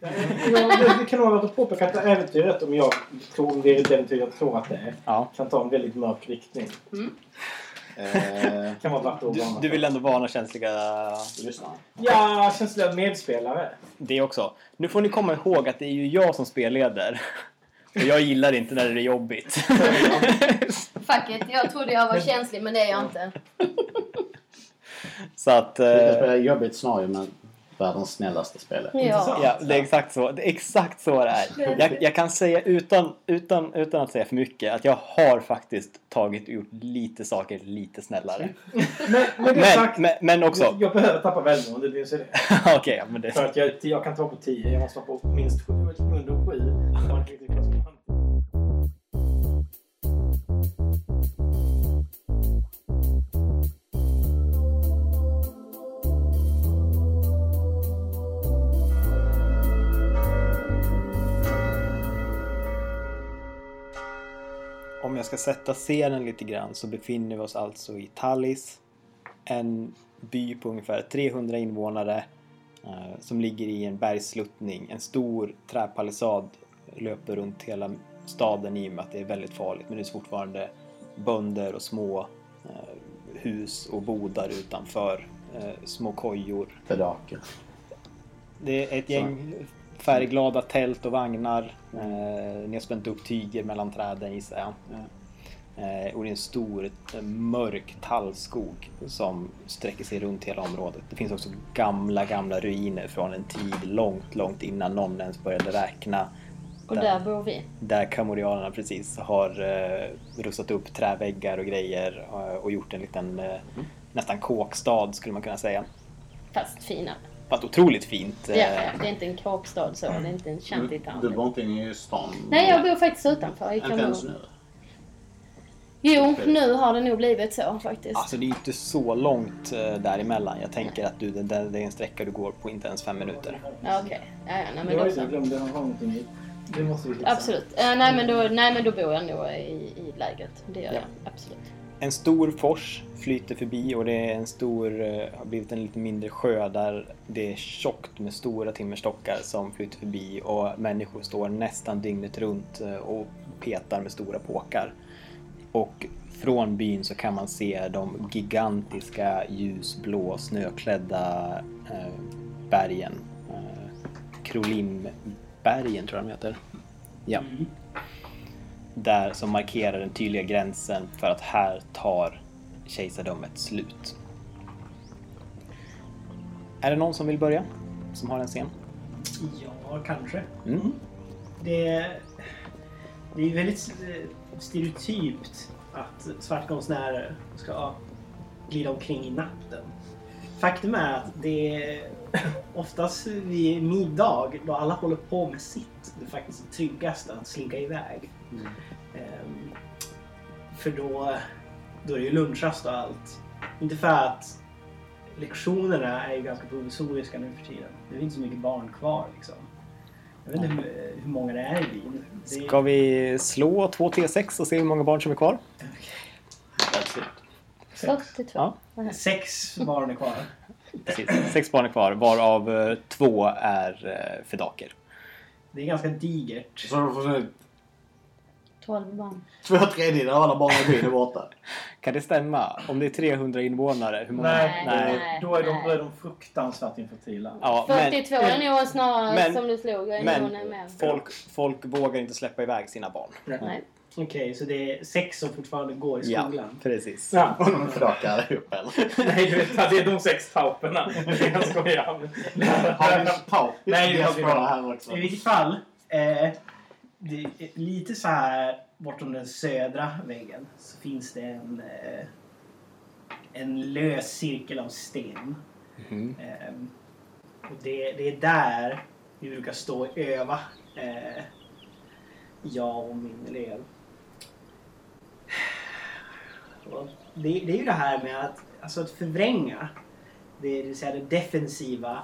Ja, det, det kan vara värt att påpeka att äventyret, om jag tror om det är det äventyr jag tror att det är, Ja. kan ta en väldigt mörk riktning. Eh, Kan vara värt att Du, varna du vill ändå varna känsliga... lyssna. Ja, känsliga medspelare. Det också. Nu får ni komma ihåg att det är ju jag som spelleder. Och jag gillar inte när det är jobbigt. Fuck it, jag trodde jag var känslig men det är jag inte. Så att... Vi kan Eh, spela jobbigt scenario men världens snällaste spelare. Ja. ja, det är exakt så. Det är exakt så det är. Jag, jag kan säga utan, utan, utan att säga för mycket att jag har faktiskt tagit och gjort lite saker lite snällare. Men, men sagt, men, men också... jag behöver tappa välmående, det är så det. Okej, ja, men det... För att jag, jag kan ta på 10, jag måste vara på minst 7, under 7. Jag ska sätta scenen lite grann så befinner vi oss alltså i Tallis. En by på ungefär 300 invånare eh, som ligger i en bergssluttning. En stor träpalissad löper runt hela staden i och med att det är väldigt farligt. Men det är fortfarande bönder och små eh, hus och bodar utanför. Eh, små kojor. Fedaker. Det är ett gäng färgglada tält och vagnar. Eh, ni har spänt upp tyger mellan träden gissar jag. Eh, och det är en stor eh, mörk tallskog som sträcker sig runt hela området. Det finns också gamla, gamla ruiner från en tid långt, långt innan någon ens började räkna. Och där bor vi. Där kamorianerna precis har eh, rustat upp träväggar och grejer eh, och gjort en liten eh, nästan kåkstad skulle man kunna säga. Fast finare. Fast otroligt fint. Ja, ja, det är inte en kåkstad så. Det är inte en Du, shantytown. du bor inte inne i stan? Nej, jag bor faktiskt utanför. I Inte ens Kamerun. Jo, nu har det nog blivit så faktiskt. Alltså det är inte så långt eh, däremellan. Jag tänker att du, det, det är en sträcka du går på inte ens fem minuter. Ja, Okej. Ja, ja, nej, men Jag då så. inte glömt, det har någonting i. Det måste vi fixa. Absolut. Eh, nej, men då, nej, men då bor jag nog i, i lägret. Det gör Ja. jag. Absolut. En stor fors flyter förbi och det är en stor, eh, har blivit en lite mindre sjö där det är tjockt med stora timmerstockar som flyter förbi och människor står nästan dygnet runt eh, och petar med stora påkar. Och från byn så kan man se de gigantiska ljusblå snöklädda eh, bergen. Eh, Krolimbergen tror jag de heter. Ja. Där som markerar den tydliga gränsen för att här tar kejsardömet slut. Är det någon som vill börja? Som har en scen? Ja, kanske. Mm. Det, det är väldigt eh, stereotypt att svartkonstnärer ska glida omkring i natten. Faktum är att det är oftast vid middag då alla håller på med sitt det är faktiskt tryggast att slinka iväg. Ehm, för då, då är det ju lunchrast och allt. Inte för att lektionerna är ju ganska provisoriska nu för tiden. Det är inte så mycket barn kvar liksom. Jag vet inte hur, hur många det är i byn. Det Ska vi slå 2 T6 och se hur många barn som är kvar? Till två. Ja. Sex barn är kvar. Precis. Sex barn är kvar varav eh, två är eh, fedaker. Det är ganska digert. Så du får se, Tolv barn. två tredjedelar av alla barn i byn är borta. Kan det stämma? Om det är 300 invånare, hur många? Nej, Nej. Nej. Då, är de, nej. då är de fruktansvärt infertila. Ja, men, 42 är nog snarare Men- som du slog. Jag men med. folk, folk vågar inte släppa iväg sina barn. Nej. Okej, så det är sex som fortfarande går i Ja, skolan? precis. Ja. Och de fedakar allihop eller? Nej, du vet, det är de sex tauperna. Jag skojar. Har vi en taup? Nej, det har vi inte. här också. I vilket fall. Eh, det är lite så här bortom den södra väggen så finns det en, eh, en lös cirkel av sten. Eh, och det, det är där vi brukar stå och öva. Eh, jag och min elev. Och det, det är ju det här med att, alltså att förvränga. Det, det vill säga det defensiva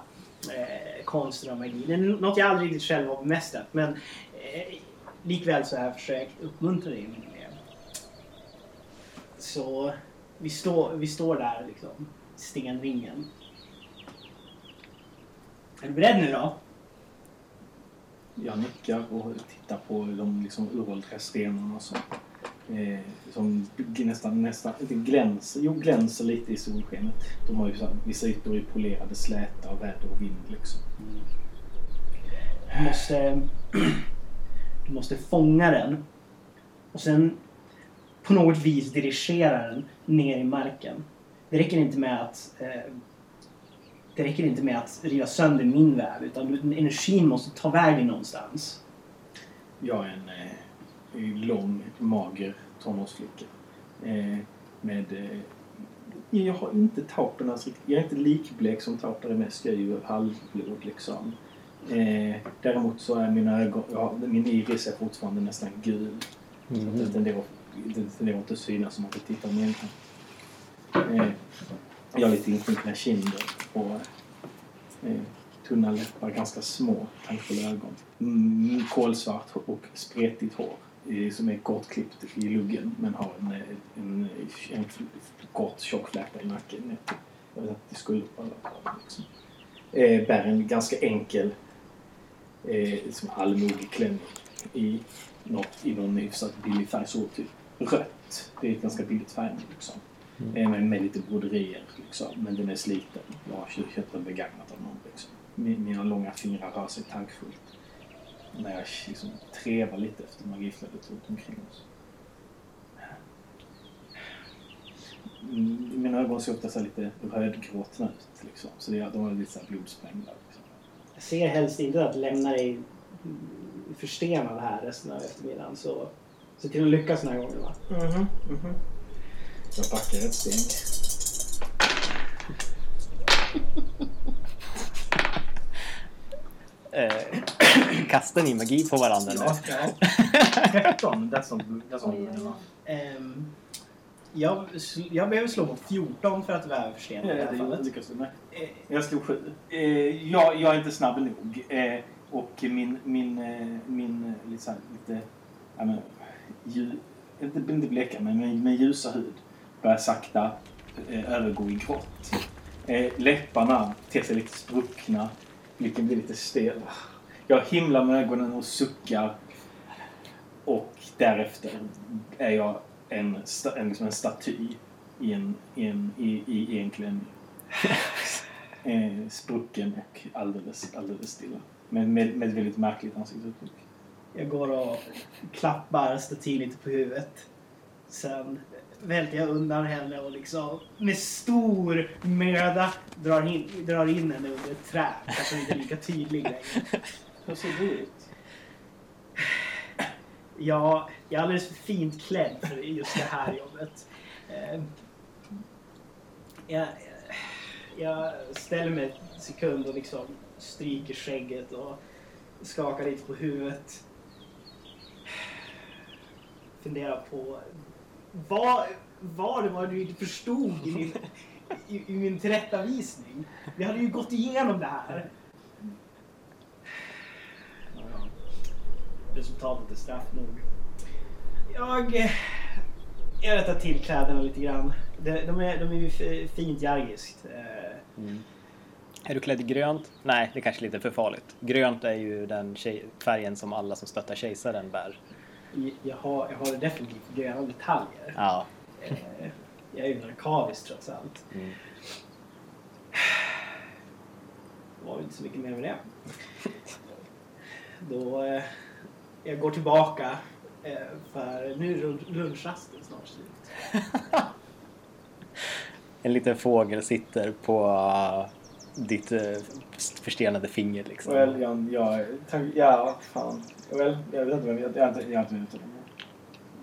eh, konsten av magi. Det är något jag aldrig riktigt själv har bemästrat. Men eh, likväl så har jag försökt uppmuntra det i min elev. Så vi står, vi står där liksom. Stenringen. Är du beredd nu då? jag nickar och tittar på de liksom uråldriga stenarna som, eh, som nästan, nästan inte glänser, jo glänser lite i solskenet. De har ju så här, vissa ytor är polerade, släta av väder och vind liksom. Du måste, du måste fånga den och sen på något vis dirigera den ner i marken. Det räcker inte med att eh, det räcker inte med att riva sönder min väv utan energin måste ta vägen någonstans. Jag är en eh, lång, mager tonårsflicka. Eh, med... Eh, jag har inte taupernas riktigt... Jag är inte likblek som tauper är mest. Jag är ju halvblod liksom. Eh, däremot så är mina ögon... Ja, min iris är fortfarande nästan gul. Så att det tenderar, det tenderar inte att synas om man vill titta ner eh, Jag har lite insjunkna kinder och eh, tunna läppar, ganska små, tankfulla ögon. Mm, kolsvart och spretigt hår eh, som är kortklippt i luggen men har en, eh, en, en, en kort tjock fläta i nacken till skulderbladen. Liksom. Eh, bär en ganska enkel eh, som allmodig klänning i, något, i någon hyfsat billig färg. Så typ rött. Det är ett ganska billigt färgämne liksom. Eh, med, lite broderier liksom. Men den är sliten. Jag har kö- köpt den begagnat av någon liksom. Min- Mina långa fingrar rör sig tankfullt. När jag liksom trevar lite efter magiflödet runt omkring oss. Mm, Mina ögon ser ofta så lite rödgråtna ut liksom. Så det, de är lite så här blodsprängda. Ser helst inte att lämna dig mm, förstenad här resten av eftermiddagen så se till att lyckas den här gången va? Mhm, mhm. Jag backar ett steg. Eh, kastar ni magi på varandra nu? ja. 13, that's on, that's on. Oj, oj. Jag, jag behöver slå på 14 för att vara förstenad i det här fallet. lyckas du med. Jag slog sju. Eh, jag, jag är inte snabb nog. Eh, och min, min, eh, min eh, lite, ja, men, inte, inte bleka, men med, med ljusa hud börjar sakta övergå i grått. Läpparna ter sig lite spruckna. Blicken blir lite stel. Jag himlar med ögonen och suckar. Och därefter är jag en, sta- en, liksom en staty i en, i en, i, i, i en klänning. eh, sprucken och alldeles, alldeles stilla. Men med, med ett väldigt märkligt ansiktsuttryck. Jag går och klappar statyn lite på huvudet. Sen välter jag undan henne och liksom med stor möda drar in, drar in henne under ett träd. Så att hon inte är lika tydlig längre. Hur ser du ut? Ja, jag är alldeles för fint klädd för just det här jobbet. Eh, jag, jag ställer mig en sekund och liksom stryker skägget och skakar lite på huvudet. Funderar på vad, vad det var du inte förstod i min, i, i min tillrättavisning. Vi hade ju gått igenom det här. Resultatet är straff nog. Jag, eh, jag rättar till kläderna lite grann. De, de är, de är ju fint jargiskt. Eh, Mm. Är du klädd i grönt? Nej, det är kanske lite för farligt. Grönt är ju den tjej- färgen som alla som stöttar kejsaren bär. Jag har, jag har definitivt gröna detaljer. Ja. Eh, Jag är ju narkavisk trots allt. Mm. Det var ju inte så mycket mer med det. Då, jag går tillbaka eh, för nu är lun- lunchrasten snart slut. En liten fågel sitter på uh, ditt uh, förstenade finger liksom. Well, jag, jag, tack- ja, fan. Well, jag vet inte vem jag, jag, inte- jag har inte vet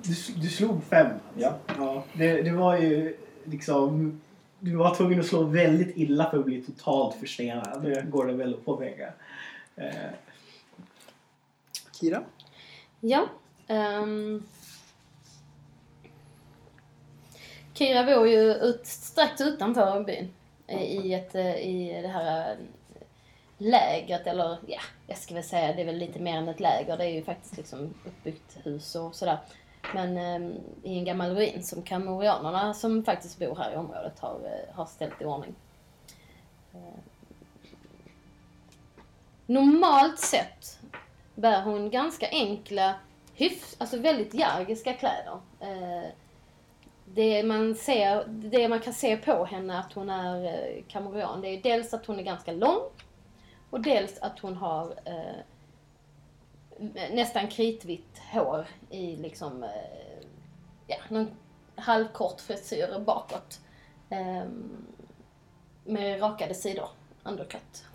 Du, du slog fem alltså. Ja. ja det, det var ju liksom... Du var tvungen att slå väldigt illa för att bli totalt förstenad. Ja. Går det väl att påpeka. Eh, Kira? Ja. Um... Kira bor ju ut, strax utanför byn. I, ett, eh, I det här eh, lägret, eller ja, jag ska väl säga det är väl lite mer än ett läger. Det är ju faktiskt liksom uppbyggt hus och sådär. Men um, i en gammal ruin som kamorianerna som faktiskt bor här i området har, eh, har ställt i ordning. Ehm. Normalt sett bär hon ganska enkla, hyfs, alltså väldigt järgiska kläder. Eh, det man, ser, det man kan se på henne att hon är eh, kameruan, det är dels att hon är ganska lång och dels att hon har eh, nästan kritvitt hår i liksom, eh, ja, någon halvkort frisyr bakåt. Eh, med rakade sidor, undercut.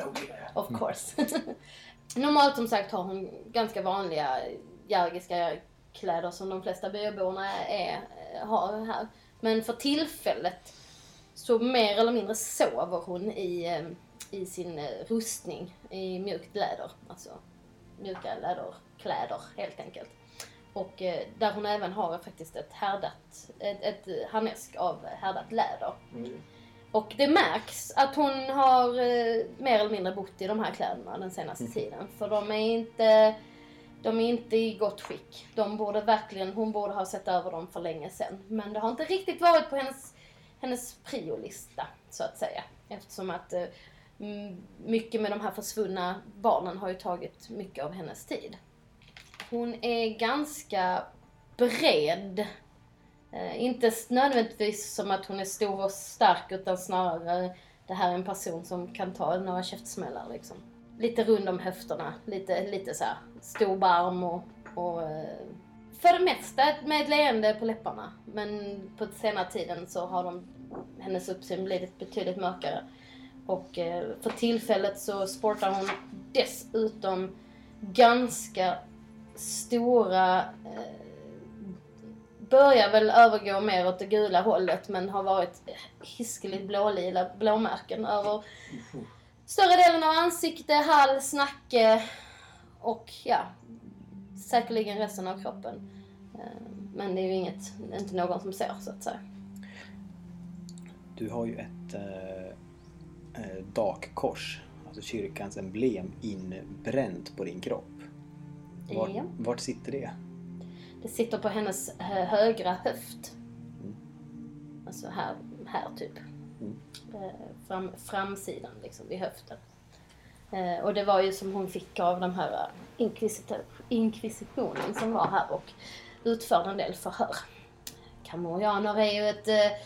Of course. Normalt som sagt har hon ganska vanliga järgiska kläder som de flesta byborna är, eh, har här. Men för tillfället så mer eller mindre sover hon i, eh, i sin eh, rustning i mjukt läder. Alltså mjuka läderkläder helt enkelt. Och där hon även har faktiskt ett härdat, ett, ett harnesk av härdat läder. Mm. Och det märks att hon har eh, mer eller mindre bott i de här kläderna den senaste tiden. För de är inte, de är inte i gott skick. De borde verkligen, hon borde ha sett över dem för länge sedan. Men det har inte riktigt varit på hennes, hennes priolista, så att säga. Eftersom att eh, mm, mycket med de här försvunna barnen har ju tagit mycket av hennes tid. Hon är ganska bred. Eh, inte nödvändigtvis som att hon är stor och stark utan snarare det här är en person som kan ta några käftsmällar liksom. Lite rund om höfterna, lite, lite så här stor barm och, och eh, för det mesta med ett leende på läpparna. Men på senare tiden så har de, hennes uppsyn blivit betydligt mörkare. Och eh, för tillfället så sportar hon dessutom ganska stora eh, börjar väl övergå mer åt det gula hållet men har varit hiskeligt blålila blåmärken över större delen av ansikte, hals, nacke och ja, säkerligen resten av kroppen. Eh, Men det är ju inget, inte någon som ser så att säga. Du har ju ett eh, eh, dakkors, alltså kyrkans emblem, inbränt på din kropp. Vart, Ja. vart sitter det? Det sitter på hennes eh, högra höft. Alltså här, här typ. Mm. Eh, Fram, framsidan liksom, vid höften. Eh, Och det var ju som hon fick av de här inkvisitionen som var här och utförde en del förhör. Kamorianer är ju ett eh,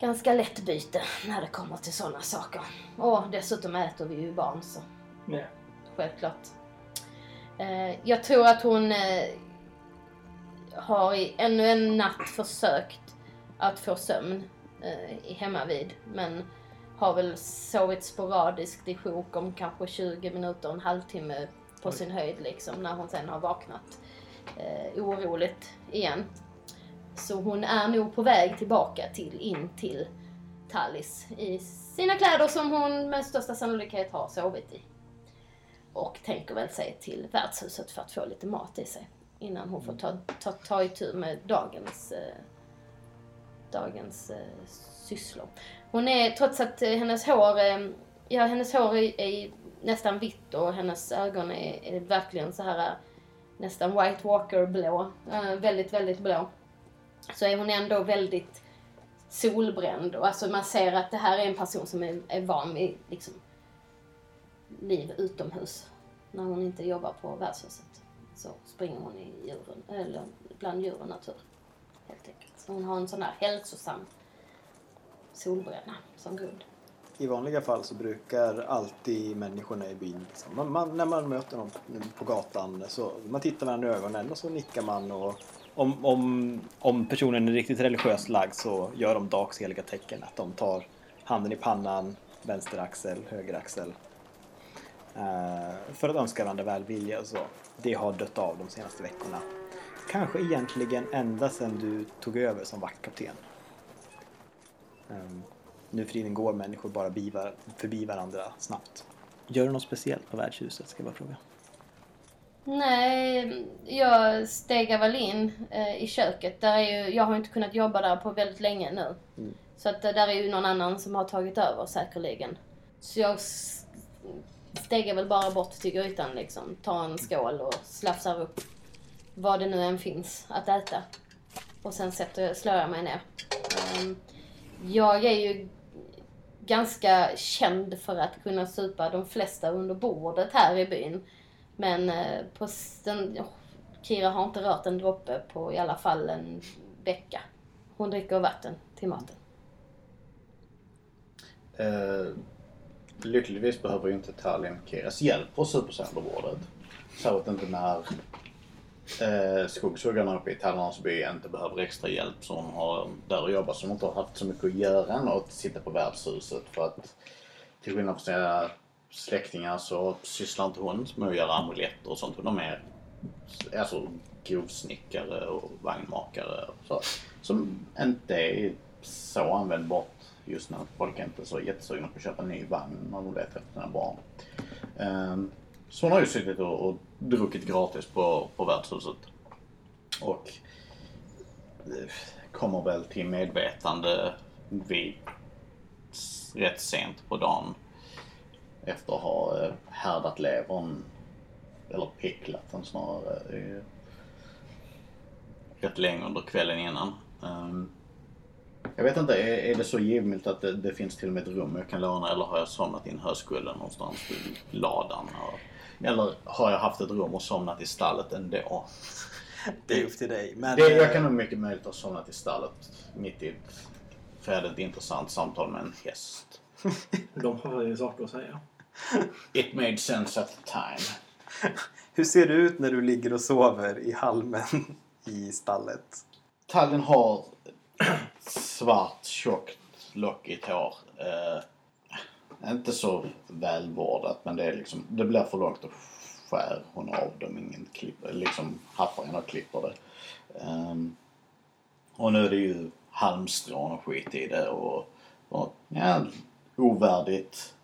ganska lätt byte när det kommer till sådana saker. Och dessutom äter vi ju barn så Ja. självklart. Eh, jag tror att hon eh, har i ännu en natt försökt att få sömn eh, hemma vid men har väl sovit sporadiskt i sjok om kanske 20 minuter, en halvtimme på sin höjd liksom när hon sen har vaknat eh, oroligt igen. Så hon är nog på väg tillbaka till, in till Tallis i sina kläder som hon med största sannolikhet har sovit i. Och tänker väl sig till värdshuset för att få lite mat i sig. Innan hon får ta, ta, ta itu med dagens, eh, dagens eh, sysslor. Hon är, trots att eh, hennes hår, eh, ja hennes hår är, är nästan vitt och hennes ögon är, är verkligen så här eh, nästan White Walker blå. Eh, väldigt, väldigt blå. Så är hon ändå väldigt solbränd. Och alltså man ser att det här är en person som är, är van vid liksom, liv utomhus. När hon inte jobbar på värdshuset så springer hon i djuren, eller bland djur och natur. Helt enkelt. Så hon har en sån här hälsosam solbränna som grund. I vanliga fall så brukar alltid människorna i byn, liksom, man, man, när man möter någon på gatan, så man tittar varandra i ögonen och så nickar man och om, om, om personen är riktigt religiöst lagd så gör de Daks heliga tecken, att de tar handen i pannan, vänster axel, höger axel. Eh, för att önska varandra välvilja och så. Det har dött av de senaste veckorna. Kanske egentligen ända sedan du tog över som vaktkapten. Um, nu för tiden går människor bara förbi varandra snabbt. Gör du något speciellt på värdshuset, ska jag bara fråga. Nej, jag stegar väl in eh, i köket. Där är ju, jag har inte kunnat jobba där på väldigt länge nu. Mm. Så att eh, där är ju någon annan som har tagit över säkerligen. Så jag stegar väl bara bort till grytan liksom. Tar en skål och slafsar upp vad det nu än finns att äta. Och sen sätter, slår jag mig ner. Ehm, jag är ju ganska känd för att kunna supa de flesta under bordet här i byn. Men eh, på den, oh, Kira har inte rört en droppe på i alla fall en vecka. Hon dricker vatten till maten. Uh lyckligtvis behöver ju inte Tallinn Kiras hjälp på supercenterbordet. Särskilt inte när eh, skogshuggarna uppe i Tallarnas by inte behöver extra hjälp så hon har där att jobba som inte har haft så mycket att göra än att sitta på värdshuset för att till skillnad från sina släktingar så sysslar inte hon med att göra amuletter och sånt. Hon är mer alltså, grovsnickare och vagnmakare och så. Som inte är så användbart just när folk inte är så jättesugna på att köpa en ny vagn när de letar efter sina barn. Ehm, så hon har ju suttit och, och druckit gratis på, på värdshuset. Och eh, kommer väl till medvetande vid rätt sent på dagen. Efter att ha eh, härdat levern, eller picklat den snarare, eh, rätt länge under kvällen innan. Ehm, jag vet inte, är, är det så givmilt att det, det finns till och med ett rum jag kan låna eller har jag somnat i en höskullen någonstans i ladan? Och, eller har jag haft ett rum och somnat i stallet ändå? Det är upp till dig. Men, Det, jag eh, kan nog mycket möjligt ha somnat i stallet mitt i ett färdigt intressant samtal med en häst. De har ju saker att säga. It made sense at the time. Hur ser det ut när du ligger och sover i halmen i stallet? Tallinn har svart, tjockt, lockigt hår. Eh, inte så välvårdat men det, är liksom, det blir för långt och skär hon av dem. Ingen klipper, liksom haffar henne och klipper det. Eh, och nu är det ju halmstrån och skit i det och, och ja, ovärdigt.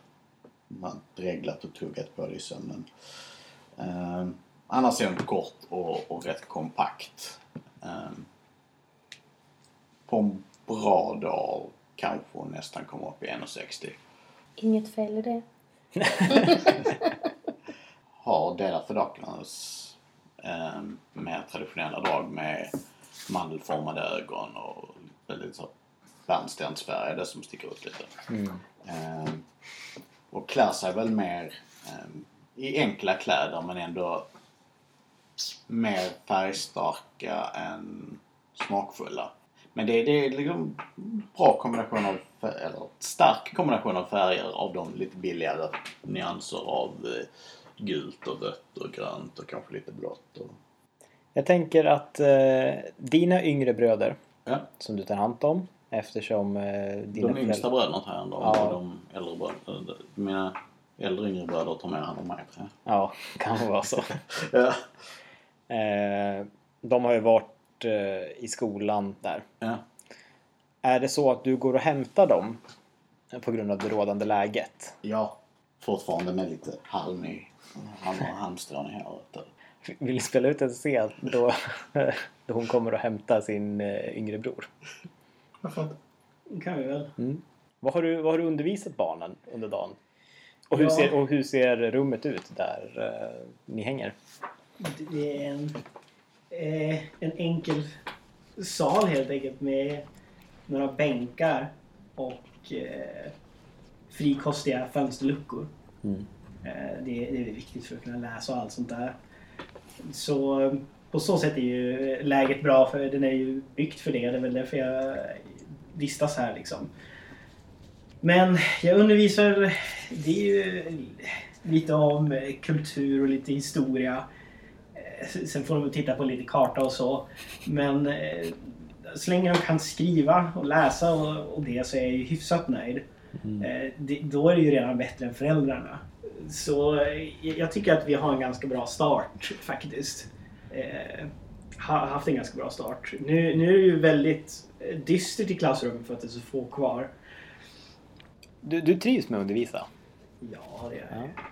Man dreglat och tuggat på det i sömnen. Eh, annars är hon kort och, och rätt kompakt. Ehm, på en bra dag kanske hon nästan kommer upp i 1,60. Inget fel i det. Har delat Fedocklands eh, mer traditionella drag med mandelformade ögon och väldigt så bärnstensfärgade som sticker ut lite. Eh, och klär sig väl mer eh, i enkla kläder men ändå mer färgstarka än smakfulla. Men det, det är liksom bra kombination av, eller stark kombination av färger av de lite billigare nyanser av eh, gult och rött och grönt och kanske lite blått. Och, Jag tänker att eh, dina yngre bröder ja. som du tar hand om eftersom eh, dina De yngsta bröderna tar jag hand om Ja. och de äldre bröderna, mina äldre yngre bröder tar mer hand om mig tror Ja, kan vara så. jag. Ja. Eh, de har ju varit eh, i skolan där. Ja. Är det så att du går och hämtar dem på grund av det rådande läget? ja, fortfarande med lite halm i, halmstrån i håret. Vill du spela ut en scen då, då hon kommer och hämtar sin eh, yngre bror? Varför inte? Det kan vi väl. Vad har du, vad har du undervisat barnen under dagen? Och hur, Ja. ser, och hur ser rummet ut där eh, ni hänger? Det är en, eh, en enkel sal helt enkelt med några bänkar och eh, frikostiga fönsterluckor. Mm. Eh, det, det är viktigt för att kunna läsa och allt sånt där. Så på så sätt är ju läget bra för den är ju byggt för det. Det är väl därför jag vistas här liksom. Men jag undervisar, det är ju lite om kultur och lite historia. Sen får de titta på lite karta och så. Men eh, så länge de kan skriva och läsa och, och det så är jag ju hyfsat nöjd. Eh, det, då är det ju redan bättre än föräldrarna. Så eh, jag tycker att vi har en ganska bra start faktiskt. Eh, har haft en ganska bra start. Nu, nu är det ju väldigt dystert i klassrummet för att det är så få kvar. Du, du trivs med att undervisa? Ja, det är Ja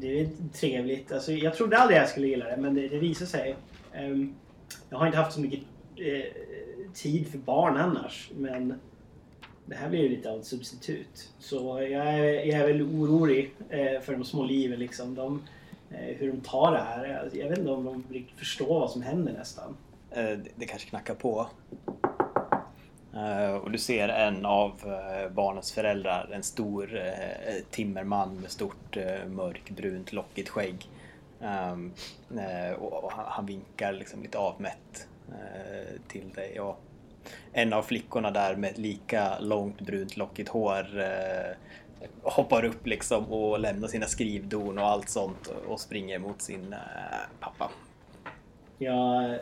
det. Är trevligt. Alltså, jag trodde aldrig jag skulle gilla det, men det, det visar sig. Um, jag har inte haft så mycket eh, tid för barn annars, men det här blir ju lite av ett substitut. Så jag är, jag är väl orolig eh, för de små liven, liksom. De, eh, hur de tar det här. Jag vet inte om de riktigt förstår vad som händer nästan. Eh, det, det kanske knackar på. Eh, och du ser en av eh, barnens föräldrar, en stor eh, timmerman med stort mörkbrunt lockigt skägg. Ehm, och han, vinkar liksom lite avmätt till dig. Och en av flickorna där med ett lika långt brunt lockigt hår hoppar upp liksom och lämnar sina skrivdon och allt sånt och springer mot sin pappa. Jag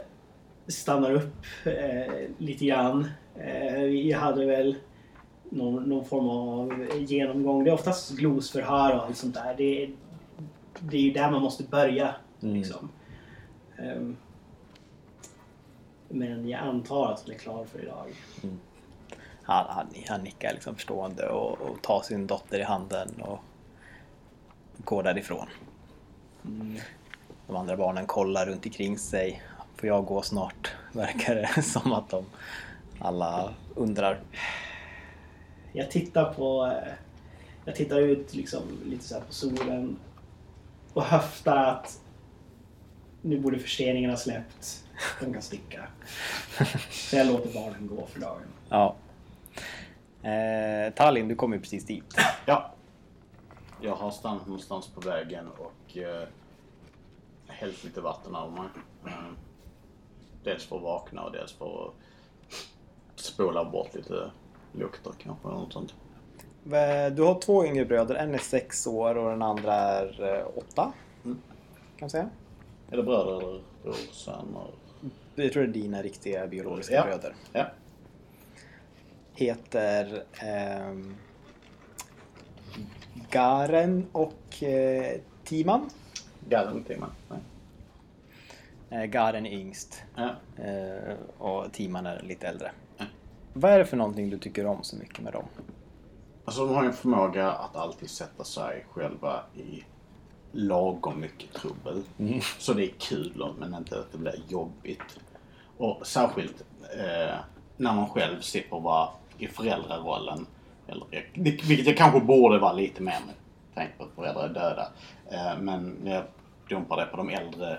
stannar upp eh, lite grann. Eh, vi hade väl någon, någon form av genomgång. Det är oftast glosförhör och allt sånt där. Det, det är ju där man måste börja. Mm. Liksom. Ehm, men jag antar att den är klar för idag. Han, han, han nickar liksom förstående och, och tar sin dotter i handen och går därifrån. De andra barnen kollar runt omkring sig. Får jag gå snart? Verkar det som att de alla undrar. Jag tittar på... eh, Jag tittar ut liksom lite så här på solen och höftar att nu borde förseningen ha släppt. De kan sticka. Så jag låter barnen gå för dagen. Ja. Eh, Tallinn, du kommer ju precis dit. Ja. Jag har stannat någonstans på vägen och eh, hällt lite vatten av mig. Mm. Dels för att vakna och dels för att spola bort lite lukter kanske eller något sånt. Eh, Du har två yngre bröder. En är sex år och den andra är eh, åtta. Mm. Kan man säga. Är det bröder eller brorsöner? Jag tror det är dina riktiga biologiska Ja. bröder. Ja. Heter ehm, Garen och eh, Timan. Garen till mig. Nej. Eh, Garen är yngst Ja. eh, och Timan är lite äldre. Vad är det för någonting du tycker om så mycket med dem? Alltså de har en förmåga att alltid sätta sig själva i lagom mycket trubbel. Så det är kul men inte att det blir jobbigt. Och särskilt eh, när man själv slipper vara i föräldrarollen. Eller, det- vilket jag kanske borde vara lite mer med tanke på att föräldrar är döda. Eh, men jag dumpar det på de äldre,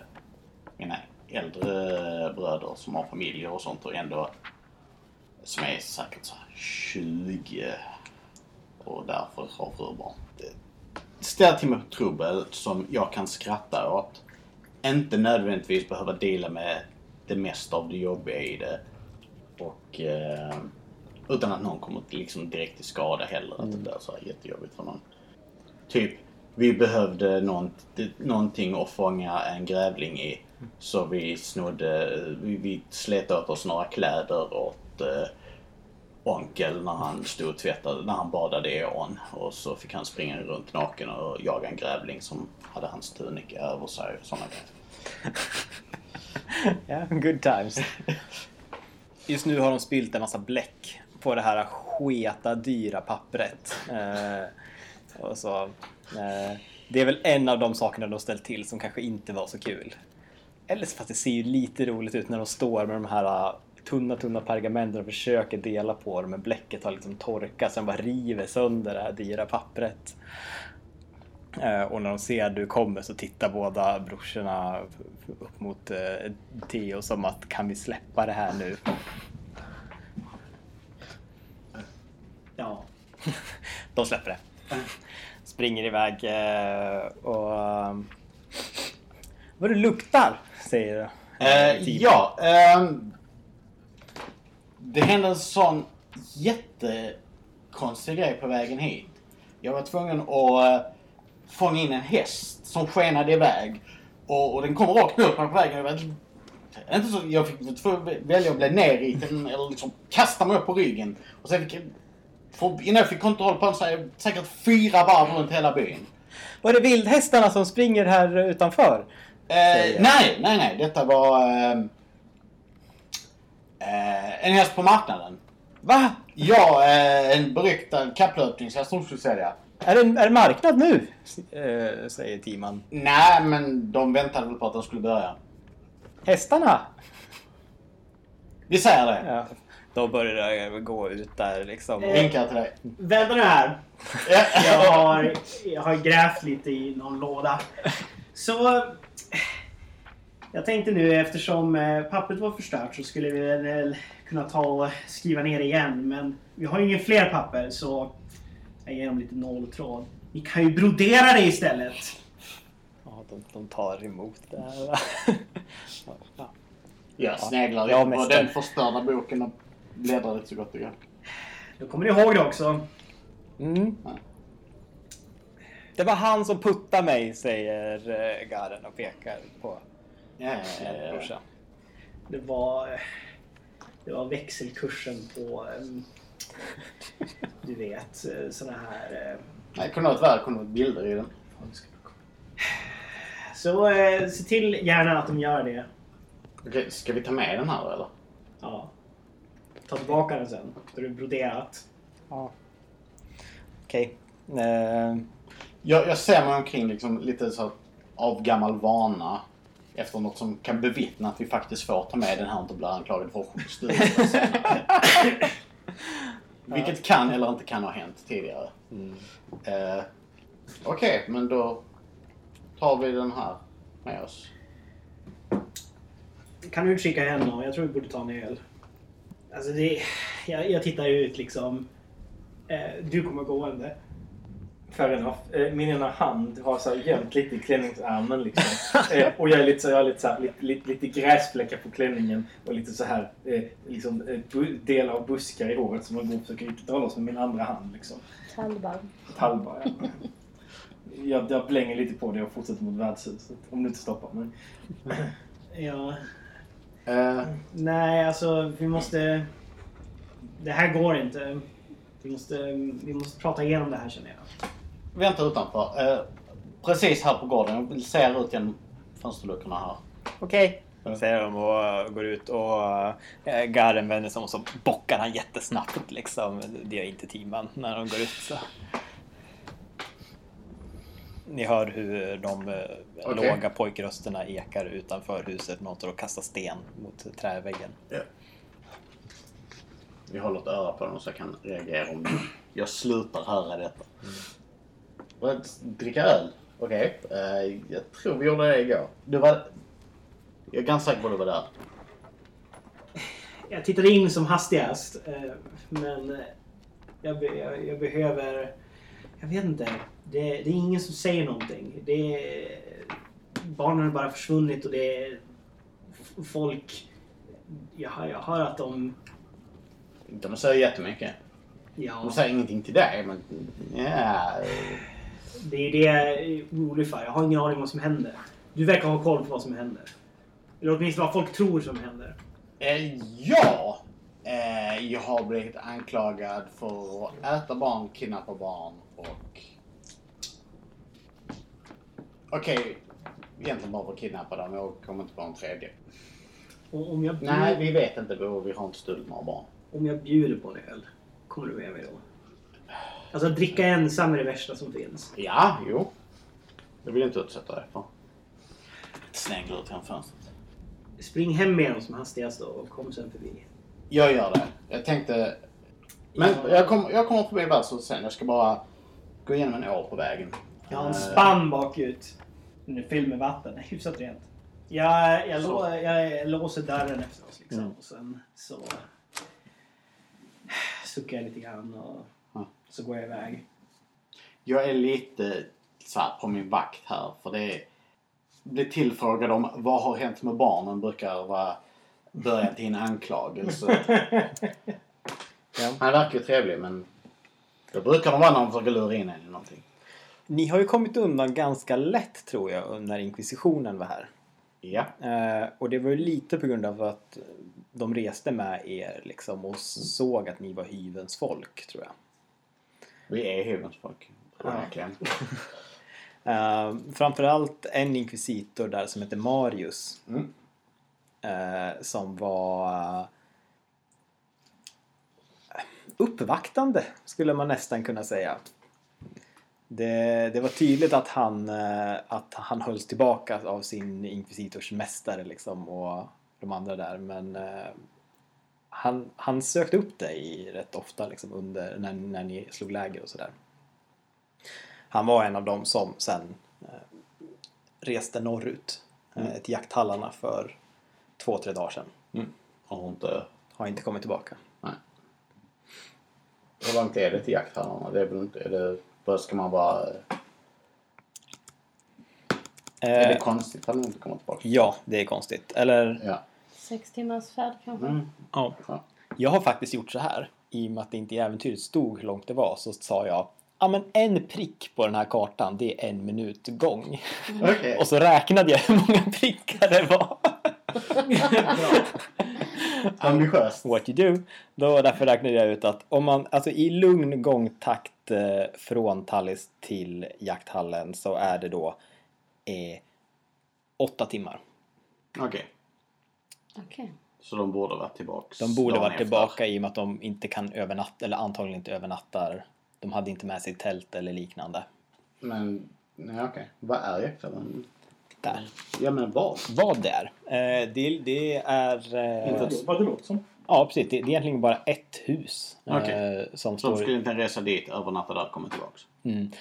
mina äldre bröder som har familjer och sånt och ändå som är säkert så här 20 och därför har fru barn. Ställ till med trubbel som jag kan skratta åt. Inte nödvändigtvis behöva dela med det mesta av det jobbiga i det. Och eh, utan att någon kommer liksom direkt till skada heller. Att det blir så här jättejobbigt för någon. Typ, vi behövde någon, någonting att fånga en grävling i. Så vi snodde, vi, vi slet åt oss några kläder åt eh, onkel när han stod och tvättade, när han badade i ån. Och så fick han springa runt naken och jaga en grävling som hade hans tunika över sig och sådana grejer. Ja, good times. Just nu har de spilt en massa bläck på det här sketa dyra pappret. Eh, och så, eh, det är väl en av de sakerna de ställt till som kanske inte var så kul. Eller så fast det ser ju lite roligt ut när de står med de här eh, tunna, tunna pergamenten och försöker dela på dem men bläcket har liksom torkat så de bara river sönder det här dyra pappret. Eh, Och när de ser att du kommer så tittar båda brorsorna upp mot eh, Theo som att kan vi släppa det här nu? Ja. De släpper det. Springer iväg eh, och... eh, Vad det luktar, säger Eh, ja, ehm, det hände en sån jättekonstig grej på vägen hit. Jag var tvungen att eh, fånga in en häst som skenade iväg. Och, och den kom rakt mot mig på vägen. Jag, var, inte så, jag fick välja att bli nerriten eller liksom kasta mig upp på ryggen. Och sen fick för, innan jag fick kontroll på den så jag säkert fyra varv runt hela byn. Var det vildhästarna som springer här utanför? Eh, nej, nej, nej. Detta var ehm, eh, en häst på marknaden. Va? Ja, eh, en beryktad kapplöpningshäst som skulle sälja. Är det, är det marknad nu? Eh, säger Timan. Nej, men de väntade väl på att den skulle börja. Hästarna? Vi säger det. Ja. Då börjar jag gå ut där liksom. Eh. Vinkar till dig. Vänta nu här. Ja. Jag har, jag har grävt lite i någon låda. Så... Jag tänkte nu eftersom eh, pappret var förstört så skulle vi väl kunna ta och skriva ner igen. Men vi har ju ingen fler papper så jag ger dem lite nåltråd. Ni kan ju brodera det istället. Ja, de, de tar emot det här. Ja, ja. Jag sneglar Ja, på den förstörda boken och bläddrar lite så gott det går. Då kommer ni ihåg det också. Mm. Det var han som puttade mig, säger eh, Garen och pekar på Ja, sin brorsa. Det var, det var växelkursen på, ehm, du vet, eh, såna här... eh, Nej, kunde ha värre. Det kunde ha bilder i den. Så eh, se till gärna att de gör det. Okej, ska vi ta med den här eller? Ja. Ta tillbaka den sen. Då är det broderat. Ja. Okej. Eh, Jag, jag ser mig omkring liksom lite så av gammal vana. Efter något som kan bevittna att vi faktiskt får ta med den här och inte blir anklagad för stöld. Vilket kan eller inte kan ha hänt tidigare. mm. Eh, Okej, men då tar vi den här med oss. Kan du utkika henne och jag tror vi borde ta en öl. Alltså det... Jag, jag tittar ut liksom. Eh, du kommer gående. Fair enough. Eh, Min ena hand har så gömt lite i klänningsärmen liksom. Eh, Och jag är lite så, jag har lite, så här, lite, lite, lite gräsfläckar på klänningen och lite så här eh, liksom delar av buskar i håret som jag går och försöker dra loss med min andra hand liksom. Tallbarr. Talbar, ja. Jag, jag blänger lite på det och fortsätter mot värdshuset. Om du inte stoppar mig. Ja. Eh, Nej, alltså vi måste... Det här går inte. Vi måste, vi måste prata igenom det här känner jag. Vänta utanför. Eh, precis här på gården. Jag ser ut genom fönsterluckorna här. Okej. Säger de och eh, går ut och äh, Garen vänder sig om och så bockar han jättesnabbt liksom. Det gör inte Timan när de går ut. Så. Ni hör hur de eh, Okej. låga pojkrösterna ekar utanför huset. Någon står och kastar sten mot träväggen. Vi håller ett öra på den så jag kan reagera om jag slutar höra detta. Vad, Dricka öl? Okej. Eh, jag tror vi gjorde det igår. Du var... Jag är ganska säker på att du var där. Jag tittade in som hastigast. eh, Men eh, jag, jag, jag behöver... Jag vet inte. Det, det är ingen som säger någonting. Det är, barnen har bara försvunnit och det är folk... Jag, jag hör att de... De säger jättemycket. Ja, De säger ingenting till dig, men... Ja... det är det jag är orolig för. Jag har ingen aning vad som händer. Du verkar ha koll på vad som händer. Eller åtminstone vad folk tror som händer. Eh, ja! Eh, jag har blivit anklagad för att äta barn, kidnappa barn och... Okej, egentligen bara för att kidnappa dem. Jag kommer inte på en tredje. Och om jag, bjud, Nej, vi vet inte. Vi har inte stulit några barn. om jag bjuder på en öl, kommer du med mig då? Alltså att dricka ensam är det värsta som finns. Ja, jo. Det vill jag inte utsätta dig för. Slänger ut genom fönstret. Spring hem med dem som hastigast då och kom sen förbi. Jag gör det. Jag tänkte... Men jag, kom, jag kommer förbi värdshuset sen. Jag ska bara gå igenom en å på vägen. Jag har en Eh, spann bakut. Den är fylld med vatten. Det är hyfsat rent. Jag, jag, lå, jag låser dörren efter oss liksom. Mm. Och sen så suckar jag lite grann och Ja. Så går jag iväg. Jag är lite så på min vakt här. För det är... Bli tillfrågad om vad har hänt med barnen brukar vara början till en anklagelse. Ja. Han verkar ju trevlig men då brukar de vara när de försöker lura in en i någonting. Ni har ju kommit undan ganska lätt tror jag när inkvisitionen var här. Ja. Eh, och det var ju lite på grund av att de reste med er liksom och såg att ni var hyvens folk tror jag. Vi är. Ja. Verkligen. Uh, framförallt en inkvisitor där som heter Marius. Mm. eh, som var eh, uppvaktande skulle man nästan kunna säga. Det, det var tydligt att han, eh, att han hölls tillbaka av sin inkvisitors mästare liksom och de andra där men han, han sökte upp dig rätt ofta liksom under när, när ni slog läger och sådär. Han var en av dem som sen eh, reste norrut eh, till jakthallarna för två, tre dagar sedan. Har hon inte... Har inte kommit tillbaka. Nej. Hur långt är det till jakthallarna? Det är väl inte... Är det, bara ska man bara... Är det Eh, konstigt att hon inte kommer tillbaka? ja, det är konstigt. Eller, Ja. Sex timmars färd kanske? Mm. ja. Ja. Jag har faktiskt gjort så här. I och med att det inte i äventyret stod hur långt det var så sa jag Ja men en prick på den här kartan det är en minut gång. Okej. Och så räknade jag hur många prickar det var. Ambitiöst. What you do. Då därför räknade jag ut att om man, alltså i lugn gångtakt eh, från Tallis till jakthallen så är det då eh, åtta timmar. Okej. Okej. Så de borde varit tillbaks De borde varit efter. tillbaka i och med att de inte kan övernatta, eller antagligen inte övernattar. De hade inte med sig tält eller liknande. Men, nej okej. Vad är jakthallen? Där. Ja men vad? Vad det är? Eh, det, det är... Eh, vad det låter som. ja, precis. Det, det är egentligen bara ett hus. Eh, som Så de står... skulle inte resa dit, övernatta där och komma tillbaks? Mm.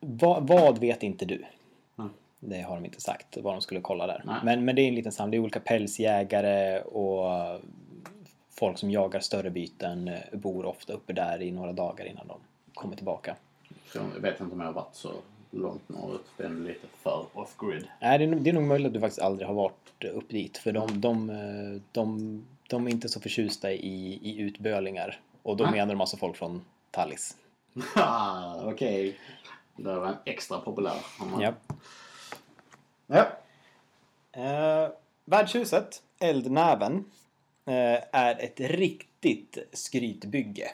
Vad, vad vet inte du? Det har de inte sagt vad de skulle kolla där. Nej. Men, men det är en liten samling. Det är olika pälsjägare och folk som jagar större byten eh, bor ofta uppe där i några dagar innan de kommer tillbaka. Jag vet inte om jag har varit så långt norrut. Det är lite för off-grid. Nej, det, är, det är nog möjligt att du faktiskt aldrig har varit upp dit. För de, de, eh, de, de är inte så förtjusta i, i utbölingar. Och då Nej. menar de alltså folk från Tallis. Ah, Okej. Det var en extra populär. man- Ja ja. Eh, värdshuset, Eldnäven, eh, är ett riktigt skrytbygge.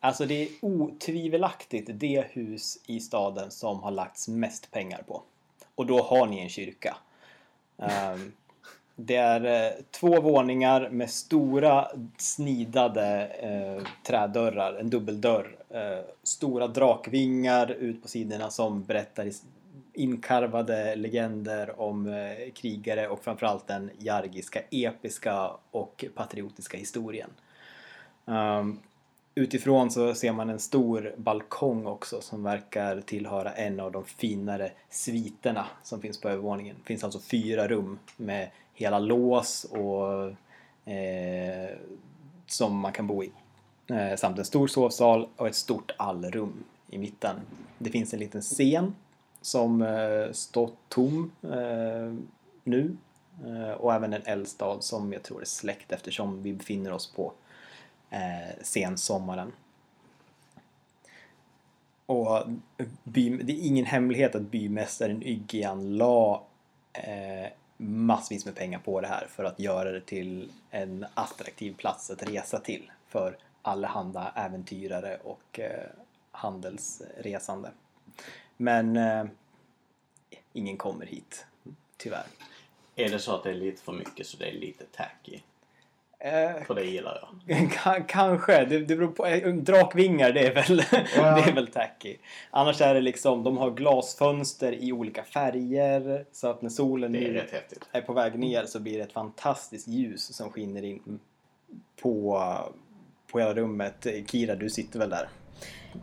Alltså det är otvivelaktigt det hus i staden som har lagts mest pengar på. Och då har ni en kyrka. Eh, det är eh, två våningar med stora snidade eh, trädörrar, en dubbeldörr. Eh, stora drakvingar ut på sidorna som berättar inkarvade legender om eh, krigare och framförallt den jargiska, episka och patriotiska historien. Um, utifrån så ser man en stor balkong också som verkar tillhöra en av de finare sviterna som finns på övervåningen. Det finns alltså fyra rum med hela lås och eh, som man kan bo i. Eh, samt en stor sovsal och ett stort allrum i mitten. Det finns en liten scen som eh, står tom eh, nu. Eh, och även en eldstad som jag tror är släckt eftersom vi befinner oss på eh, sensommaren. Och by, det är ingen hemlighet att bymästaren Yggian la eh, massvis med pengar på det här för att göra det till en attraktiv plats att resa till för allehanda äventyrare och eh, handelsresande. Men eh, ingen kommer hit, tyvärr. Är det så att det är lite för mycket så det är lite tacky? Eh, För det gillar jag. Kanske. Det, det beror på. eh, Drakvingar, det är väl, det är väl tacky. Annars är det liksom, de har glasfönster i olika färger. Så att när solen är är på väg ner så blir det ett fantastiskt ljus som skiner in på, på hela rummet. Kira, du sitter väl där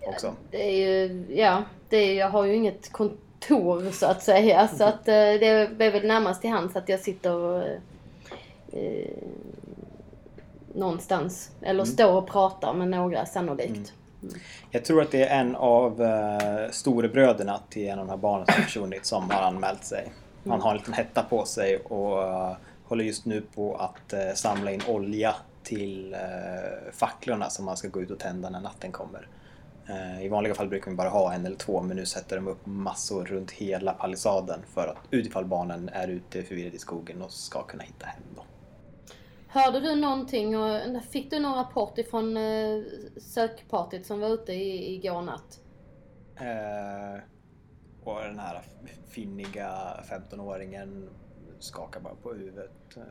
också? Det är ju, ja, det är, jag har ju inget kontor så att säga. Så att eh, det är väl närmast till hands att jag sitter eh, eh, någonstans. Eller står och pratar med några sannolikt. Jag tror att det är en av uh, storebröderna till en av de här barnen som har försvunnit som har anmält sig. Han har en liten hetta på sig och eh, håller just nu på att eh, samla in olja till uh, facklorna som man ska gå ut och tända när natten kommer. Eh, I vanliga fall brukar vi bara ha en eller två men nu sätter de upp massor runt hela palissaden för att utifall barnen är ute förvirrade i skogen och ska kunna hitta hem då. Hörde du någonting och fick du någon rapport ifrån eh, sökpartyt som var ute i, igår natt? Eh, och den här finniga 15-åringen skakar bara på huvudet. Eh,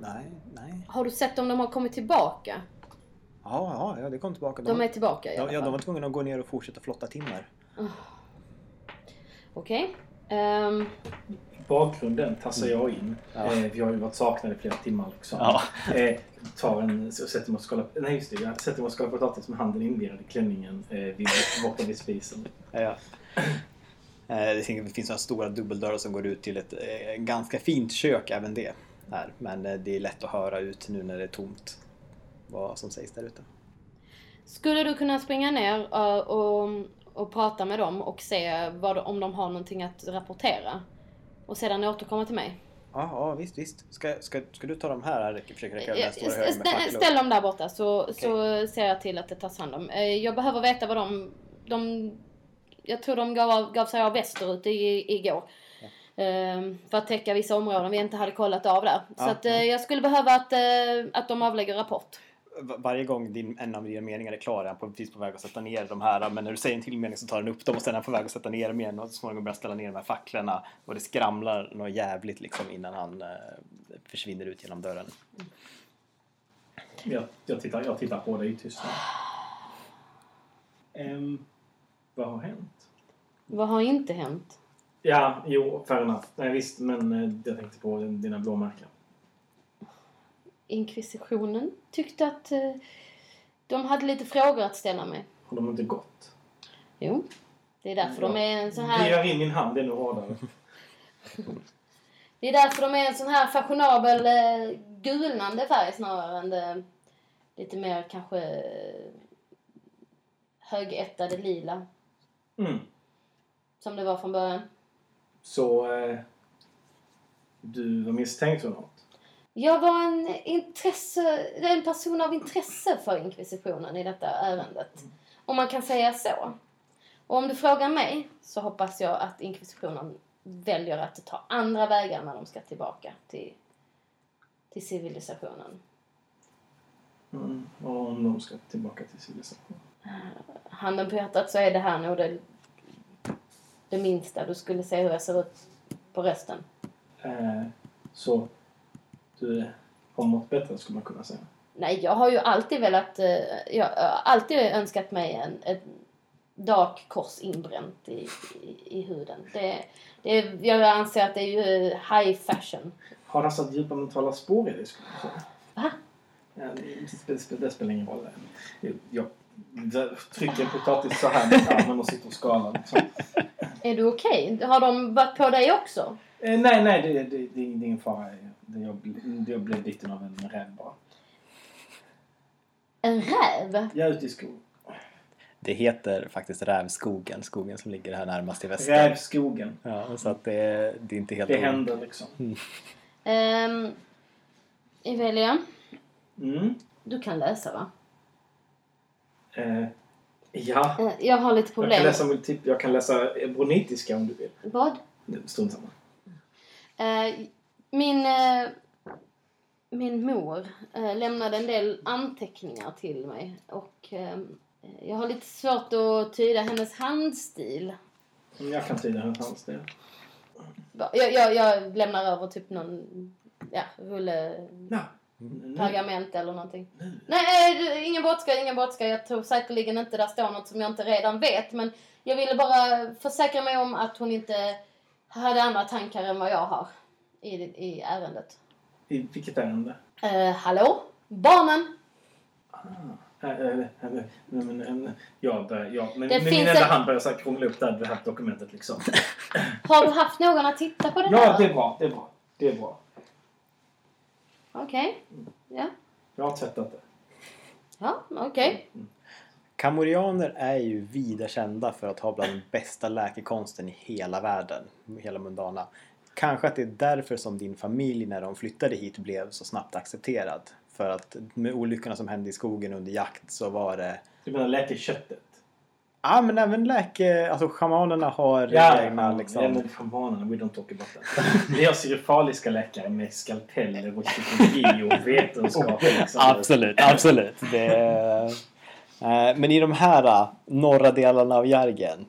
nej, nej. Har du sett om de har kommit tillbaka? Ja, ja, ja det kom tillbaka. De är tillbaka i alla ja, ja, fall. de var tvungna att gå ner och fortsätta flotta timmer. Okej. Ehm, Bakgrunden tassar jag in. Ja. Eh, vi har ju varit saknade i flera timmar liksom. Ja. Eh, tar en, så sätter mig och skalar, nej just det, jag sätter mig och skalar potatis med handen invirad i klänningen eh, vid, borta vid spisen. Ja. Eh, Det finns några stora dubbeldörrar som går ut till ett eh, ganska fint kök även det. Här. Men eh, det är lätt att höra ut nu när det är tomt vad som sägs där ute. Skulle du kunna springa ner eh, och, och prata med dem och se vad, om de har någonting att rapportera? Och sedan återkomma till mig? Ja, ja visst, visst. Ska, ska, ska du ta de här? Jag försöker räcka Ja, den stora stä- högen med stä- facklor. Ställ dem där borta så, så ser jag till att det tas hand om. Eh, Jag behöver veta vad de... de jag tror de gav, av- gav sig av västerut i, igår. Ehm, för att täcka vissa områden vi inte hade kollat av där. Så Ja, att, eh, jag skulle behöva att, att de avlägger rapport. Va- Varje gång din, en av dina meningar är klar är han på- precis på väg att sätta ner de här. Men när du säger en till mening så tar han upp dem och sen är han på väg att sätta ner dem igen och så småningom börjar ställa ner de här facklorna. Och det skramlar något jävligt liksom innan han eh, försvinner ut genom dörren. Jag, jag, tittar, jag tittar på dig i tystnad. Ehm, Vad har hänt? Vad har inte hänt? Ja, jo, fair enough. Nej, visst, men eh, jag tänkte på dina blåmärken. Inkvisitionen tyckte att eh, de hade lite frågor att ställa mig. Har de inte gått? Jo, det är därför de är en sån Det här... gör in min hand ännu hårdare. Det är därför de är en sån här fashionabel eh, gulnande färg snarare än det lite mer kanske eh, högättade lila Mm. som det var från början. Så eh, du var misstänkt för något? Jag var en, intresse, en person av intresse för inkvisitionen i detta ärendet. Om man kan säga så. Och om du frågar mig så hoppas jag att inkvisitionen väljer att ta andra vägar när de ska tillbaka till, till civilisationen. Mm. Och om de ska tillbaka till civilisationen? handen på hjärtat så är det här nog det, det minsta. Du skulle se hur jag ser ut på rösten. Eh, så du har mått bättre skulle man kunna säga. Nej, jag har ju alltid velat... eh, Jag har alltid önskat mig en, ett dark kors inbränt i, i, i huden. Det, det, jag anser att det är ju high fashion. Har han satt djupa mentala spår i dig skulle man säga? Va? Ja, det, det, det spelar ingen roll. Jag, jag trycker en potatis så här med armen och sitter och skalar. Liksom. Är du okej? Har de varit på dig också? Eh, nej, nej, det, det, det, det är ingen fara. Det, jag, det, jag blev biten av en räv bara. En räv? Jag är ute i skogen. Det heter faktiskt Rävskogen, skogen som ligger här närmast i väster. Rävskogen. Ja, så att det, det är inte helt Det o- händer liksom. Um, Evelia, Mm. du kan läsa va? Eh, ja. Eh, Jag har lite Jag problem. kan läsa multip- Jag kan läsa bronitiska om du vill. Vad? Strunt samma. Eh, min, eh, min mor eh, lämnade en del anteckningar till mig och jag har lite svårt att tyda hennes handstil. Mm, Jag kan tyda hennes handstil. Jag, jag, jag lämnar över typ någon ja, rulle Ja. pergament eller någonting. Nej, du, ingen brådska, ingen brådska. Jag tror säkerligen inte där står något som jag inte redan vet. Men jag ville bara försäkra mig om att hon inte hade andra tankar än vad jag har i, i ärendet. I vilket ärende? Eh, hallå? Barnen? Nej, men, Det min enda en- hand börjar så krångla upp det här, det här dokumentet liksom. Har du haft någon att titta på det Ja, där? det är bra. Det är bra. Det är bra. Okej. Ja. Jag har tvättat det. Ja, okej. Kamorianer är ju vida kända för att ha bland den bästa läkekonsten i hela världen, hela Mundana. Kanske att det är därför som din familj när de flyttade hit blev så snabbt accepterad. För att med olyckorna som hände i skogen under jakt så var det... Du menar läkeköttet? Ja men även läke... Alltså shamanerna har Ja, egna ja, liksom... ja, men shamanerna, we don't talk about that. Vi har syrifaliska läkare med skalpeller och psykologi och vetenskap. Liksom. Absolut, absolut. Det, men i de här eh, norra delarna av Järgen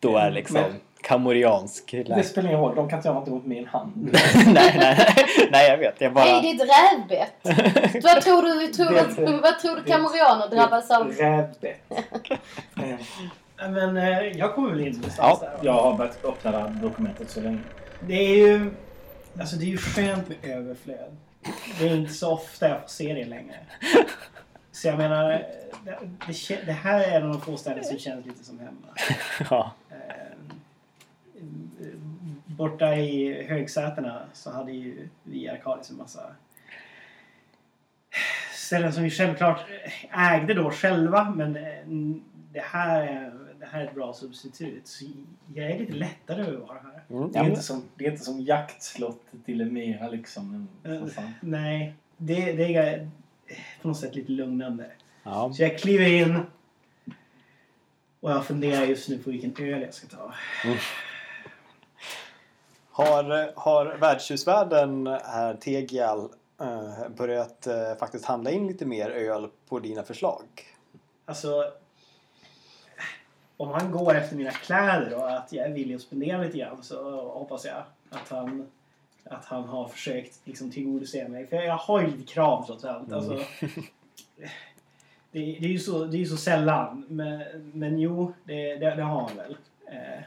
då är liksom Men- kamoriansk Det spelar ingen roll, de kan inte göra något mot min hand. nej, nej, nej, nej, jag vet. Jag bara... Hej ditt rävbett! vad tror du, tror, Det- vad, vad tror du kamorianer drabbas av? Rävbett. Eh, Men eh, jag kommer väl in någonstans Ja, där. Jag har börjat öppna det här dokumentet så länge. Det är ju... Alltså det är ju skönt med överflöd. Det är inte så ofta jag får se det längre. Så jag menar, det, det, här är en av de få ställen som känns lite som hemma. Ja. Eh, borta i högsätena så hade ju vi i Arkadis en massa ställen som vi självklart ägde då själva men eh, det här är, det här är ett bra substitut. Så jag är lite lättare över att vara här. Mm. Det är, inte som, det är inte som jaktslottet till Emira liksom. Fan. Nej, det, det är på något sätt lite lugnande. ja. Så jag kliver in och jag funderar just nu på vilken öl jag ska ta. Har, har värdshusvärden här, Tegial, eh, börjat eh, faktiskt handla in lite mer öl på dina förslag? Alltså, om han går efter mina kläder och att jag är villig att spendera lite grann så hoppas jag att han, att han har försökt liksom, tillgodose mig. För jag har ju lite krav trots allt. Alltså, det, det är ju så, det är så sällan. Men, men jo, det, det, det har han väl. Eh,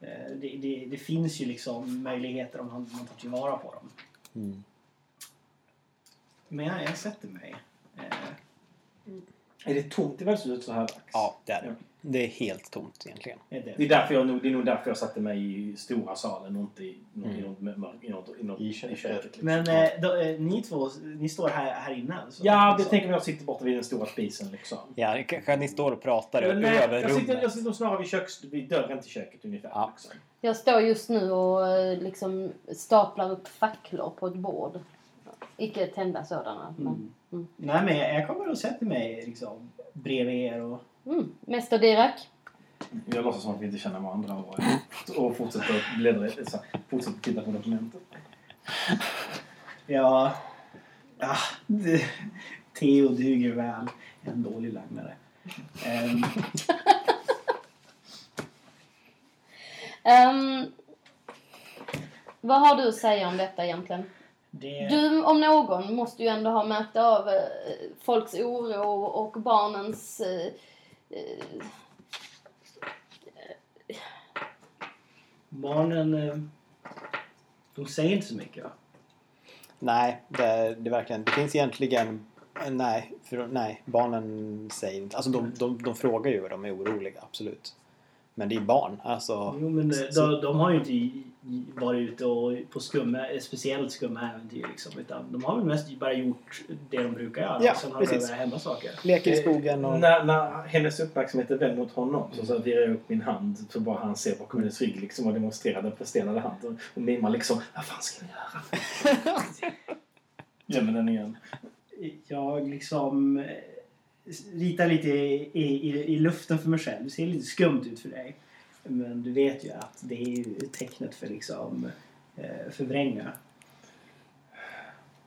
eh, det, det, det finns ju liksom möjligheter om man, man tar tillvara på dem. Mm. Men jag, jag sätter mig. Eh, Är det tomt i värdshuset så här dags? Ja, det är det. Ja. Det är helt tomt egentligen. det. Är, därför jag, nog- det är nog därför jag satte mig i stora salen och inte i, Mm. i, något, i, något, i, något, I i köket. köket. liksom. Men eh, då, eh, ni två, ni står här, här inne alltså? ja, det Liksom. tänker jag sitter borta vid den stora spisen liksom. Ja, kanske ni står och pratar Men, nej, över jag, sitter, rummet. jag sitter snarare vid, köks, vid dörren till köket ungefär. Ja. Liksom. Jag står just nu och eh, liksom staplar upp facklor på ett bord. Icke tända sådana. Men, Mm. Nej men jag, jag kommer och sätter mig liksom bredvid er och... mm. Mäster Dirak. Jag låtsas som att vi inte känner varandra och, och fortsätter, bläddra, fortsätter titta på dokumentet. Ja... ja det, Theo duger väl. En dålig lögnare. Ehm, Ehm, vad har du att säga om detta egentligen? det, Du om någon måste ju ändå ha märkt av eh, folks oro och barnens... Barnen... eh, De säger inte så mycket va? Nej, det, det, är verkligen, det finns egentligen... Nej, för, nej, barnen säger inte... Alltså de, de, de frågar ju och de är oroliga, absolut. Men det är barn. Alltså, Jo men eh, de, de har ju inte varit ute och på skumma, eh, speciellt skumma äventyr liksom. Utan de har väl mest bara gjort det de brukar göra. Ja, och sen har precis. det börjat hända saker. leker i skogen och... När, när hennes uppmärksamhet är vänd mot honom så, så virrar jag upp min hand så bara han ser bakom hennes rygg liksom och demonstrerar den förstenade handen. Och mimar liksom, vad fan ska jag göra? Gömmer den igen. jag liksom eh, ritar lite i, i, i luften för mig själv. Det ser lite skumt ut för dig. Men du vet ju att det är ju tecknet för liksom eh, förvränga.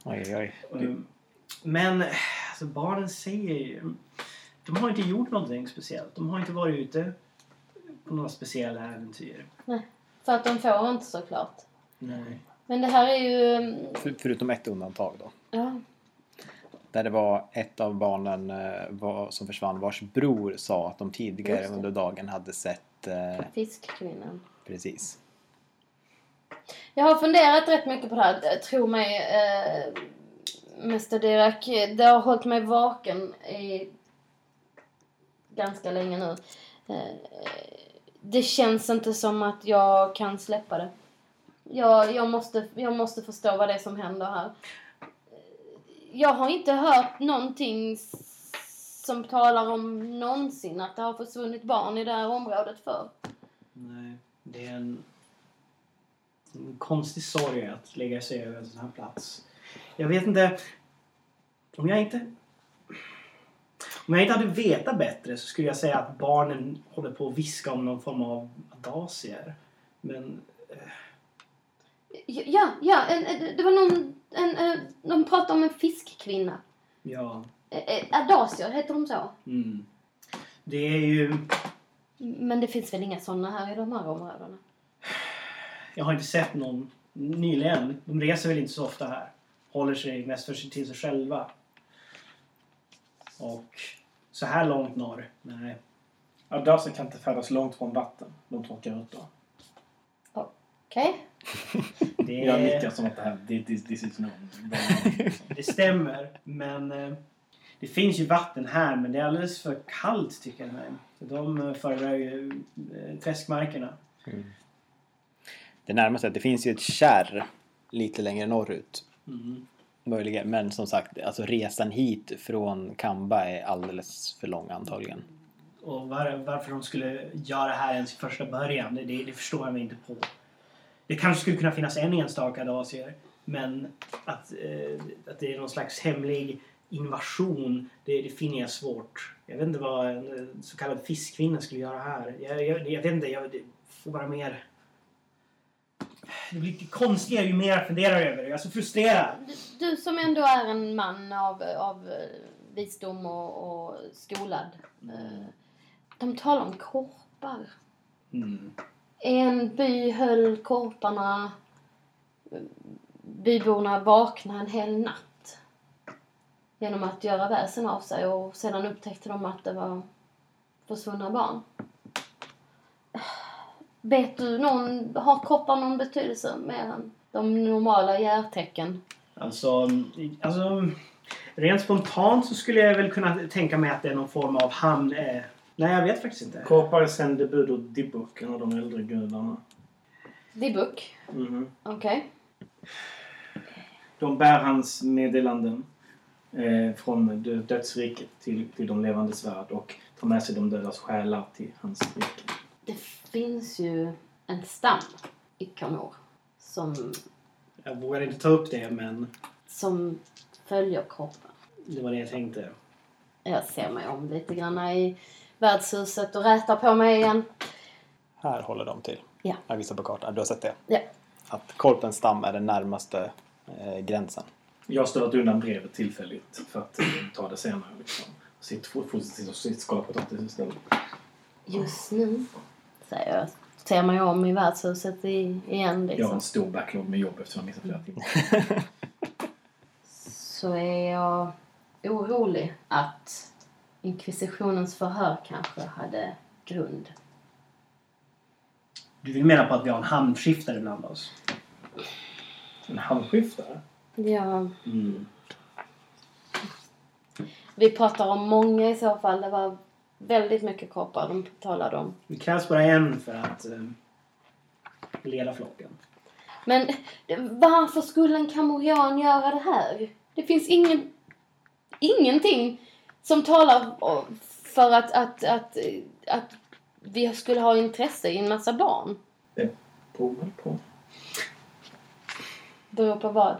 Oj, oj. Mm. Men alltså, barnen säger ju... De har inte gjort någonting speciellt. De har inte varit ute på några speciella äventyr. för att de får inte såklart. Nej. Men det här är ju... För, förutom ett undantag då. Ja, Där det var ett av barnen eh, var, som försvann vars bror sa att de tidigare under dagen hade sett eh, fiskkvinnan. precis. Jag har funderat rätt mycket på det här. Tro mig, eh, Mr Dirak. Det har hållit mig vaken i ganska länge nu. Eh, det känns inte som att jag kan släppa det. Jag, jag, måste, jag måste förstå vad det är som händer här. Jag har inte hört någonting som talar om någonsin att det har försvunnit barn i det här området förr. Nej. Det är en, en konstig sorg att lägga sig över en sån här plats. Jag vet inte... Om jag inte... Om jag inte hade vetat bättre så skulle jag säga att barnen håller på att viska om någon form av adasier. Men Ja, ja, en, det var någon... En, en, de pratade om en fiskkvinna. ja... Eh, eh, Adasier, heter de så? Mm. Det är ju... Men det finns väl inga sådana här i de här områdena? Jag har inte sett någon nyligen. De reser väl inte så ofta här. Håller sig mest för sig till sig själva. Och så här långt norr? Nej. Adasa kan inte färdas långt från vatten. De torkar ut då. Okej. Det, Jag nickar som att det här, this, this, is known. det stämmer, men eh, det finns ju vatten här men det är alldeles för kallt tycker jag. Så de eh, föredrar ju eh, träskmarkerna. Det närmaste, det finns ju ett kärr lite längre norrut. Mm. Möjligen, men som sagt, alltså resan hit från Kamba är alldeles för lång antagligen. Och var, varför de skulle göra det här ens i första början, det, det, det förstår jag mig inte på. Det kanske skulle kunna finnas en enstaka dasier, men att, eh, att det är någon slags hemlig invasion, det, det finner jag svårt. Jag vet inte vad en eh, så kallad fiskkvinna skulle göra här. Jag, jag, jag vet inte, jag det får bara mer... Det blir lite konstigare ju mer jag funderar över det. Jag är så frustrerad. Du, du som ändå är en man av, av eh, visdom och, och skolad. eh, De talar om korpar. Mm. En by höll korparna, byborna vakna en hel natt. Genom att göra väsen av sig och sedan upptäckte de att det var försvunna barn. Vet du någon, har kroppar någon betydelse mer än de normala järtecken? Alltså, alltså, rent spontant så skulle jag väl kunna tänka mig att det är någon form av hamn... Eh, nej, jag vet faktiskt inte. Korpar sände bud åt Dibbuk, en av de äldre gudarna. Dibuk? Mhm. Okej. De bär hans meddelanden eh, från dö- dödsriket till, till de levandes värld och tar med sig de dödas själar till hans rike. Det finns ju en stam i Kanor som, Jag vågar inte ta upp det, men som följer kroppen. det var det jag tänkte. Jag ser mig om lite grann i värdshuset och rätar på mig igen. Här håller de till. Ja. Jag visar på kartan. Du har sett det? Ja. Att Korpens stam är den närmaste eh, gränsen. Jag har stört undan brevet tillfälligt för att eh, ta det senare. Liksom. Sitt fortsätter och sitt skala potatis istället. Just nu, säger jag. Ser mig om i värdshuset i, igen Jag har liksom. en stor backlog med jobb eftersom jag missat flera timmar. Så är jag orolig att inkvisitionens förhör kanske hade grund. Du vill mena på att vi har en hamnskiftare bland oss? En handskiftare? Ja, Mm. vi pratar om många i så fall. Det var väldigt mycket kroppar de talade om. Det krävs bara en för att eh, leda flocken. Men varför skulle en kamorian göra det här? Det finns ingen, ingenting som talar för att, att, att, att vi skulle ha intresse i en massa barn. Beror väl på. Beror på vad?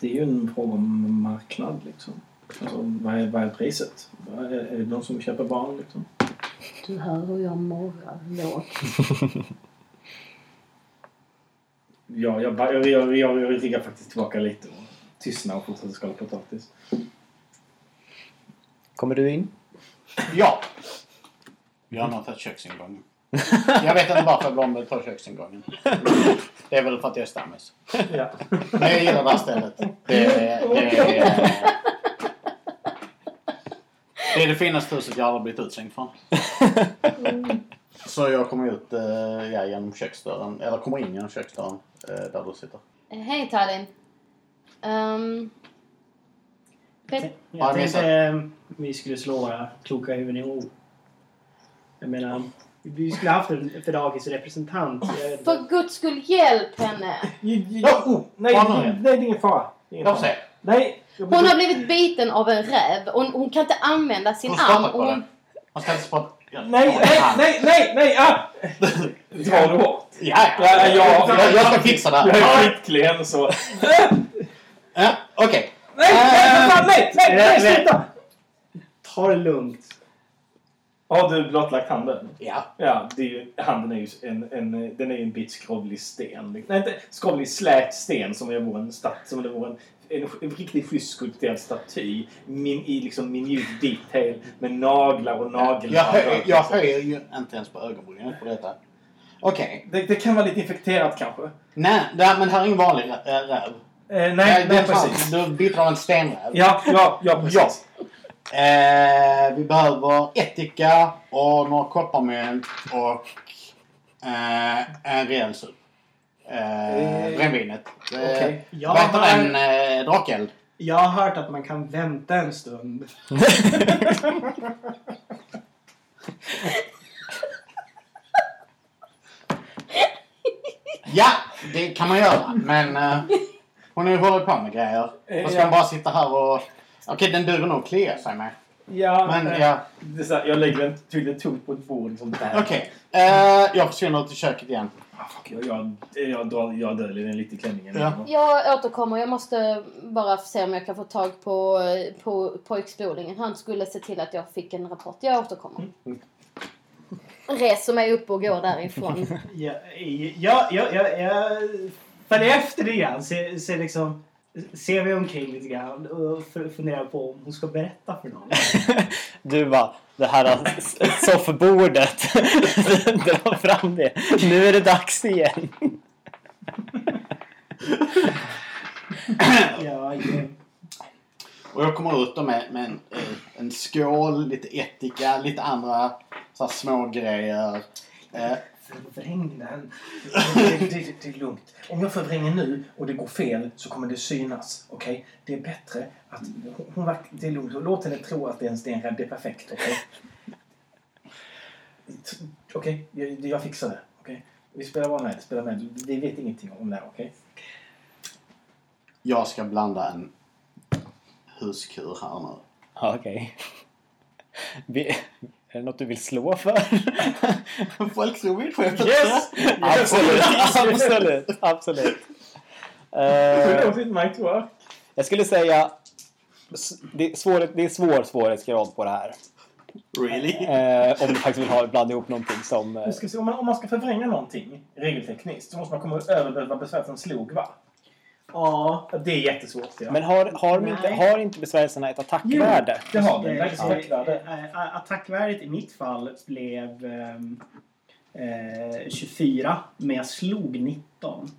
Det är ju en fråga om marknad liksom. Alltså, vad är, vad är priset? Vad Är, är det de som köper barn liksom? Du hör hur jag morrar lågt. Ja, jag, jag, jag, jag, jag ryggar faktiskt tillbaka lite och tystnar och fortsätter skala potatis. Kommer du in? Ja. Vi har nog tagit köksingången. Jag vet inte varför jag glömde ta köksingången. Det är väl för att jag är stammis. Ja. Men jag gillar det här stället. Det är, det är, det är det finaste huset jag aldrig blivit utslängd från. Så jag kommer ut eh, ja, genom köksdörren, eller kommer in genom köksdörren eh, där du sitter. Hej Talin. Um, Jag men tänkte eh, vi skulle slå våra kloka huvuden ihop. Jag menar, vi skulle haft en Fedagis representant. Jag vet inte. för guds skull, hjälp henne! Oh, nej, nej, det är ingen fara. Det är ingen Jag fara. Nej. jag Hon har blivit biten av en räv och hon, hon kan inte använda sin Hon arm. på Och hon, Man ska inte spara... Nej, nej, nej, nej, nej! Ah! Drar du hårt? Ja, Ja, ja, ja. jag, jag ska fixa det Jag är här. skitklen så... Ja, Okej. Nej, nej, för fan, nej, nej, nej, Nej, sluta! Ta det lugnt. Har du blottlagt handen? Ja. Ja, det är ju, handen är ju en, en, den är ju en bit skrovlig sten. Nej, inte skrovlig, slät sten som om det vore en, stat, som om det vore en, en, en riktigt schysst skulpterad staty min, i liksom minut detail med naglar och Jag, hö, jag höjer ju inte ens på ögonbrynen på detta. Okej. Det, det kan vara lite infekterat kanske. Nej, nej, men här är ingen vanlig rä- räv. Eh, nej, Nej, nej, precis. Du av en stenräv. Ja, ja, ja, precis. Eh, vi behöver ättika och några kopparmynt och eh, en rejäl sup. Eh, Eh, brännvinet. Eh, okej. Jag Vad heter har, den? Eh, drakeld? jag har hört att man kan vänta en stund. Ja, det kan man göra. Men uh, hon hållit på med grejer. Och ska hon bara sitta här och... Okej, den duger nog att klia sig med. Ja, Men eh, ja, det är så här, jag lägger den tydligen tungt på ett bord. Liksom där. okej. Eh, jag försvinner ut i köket igen. Ah, fuck, jag, jag, jag, drar- jag döljer den lite i klänningen. Ja. Jag återkommer. Jag måste bara se om jag kan få tag på, på pojkspolingen. Han skulle se till att jag fick en rapport. Jag återkommer. Reser mig upp och går därifrån. Ja, ja, ja, ja, jag följer efter det grann. Ser, ser, liksom, ser vi omkring lite grann och funderar på om hon ska berätta för någon. Du bara, det här soffbordet. Dra fram det. Nu är det dags igen. Ja, ja. Och jag kommer ut då med, med en, eh, en skål, lite ättika, lite andra så här små grejer. Eh, Förvräng den. Det, det, det, det är lugnt. Om jag förvränger nu och det går fel så kommer det synas. Okej? Det är bättre att... Hon, det är lugnt. Låt henne tro att det är en stenrädd. Det är perfekt. Okej? T- Okej? Jag, jag fixar det. Okej? Vi spelar bara med. Spelar med. Vi vet ingenting om det här. Okej? jag ska blanda en huskur här nu. Okej. Vi- Är det något du vill slå för? Folk slog mitt skepp. Yes! Absolut, absolut, absolut. It might work. jag skulle säga det är, svår, det är svår svårighetsgrad på det här. Really? Eh, om du faktiskt vill ha, blanda ihop någonting som... eh, se, om, man, om man ska förvränga någonting regeltekniskt så måste man komma över vad besvärjelsen slog, va? Ja. Det är jättesvårt. Ja. Men har, har, de inte, har inte besvärjelserna ett attackvärde? det har den. Eh, Läggs eh, attackvärde. eh, Attackvärdet i mitt fall blev eh, 24, men jag slog 19.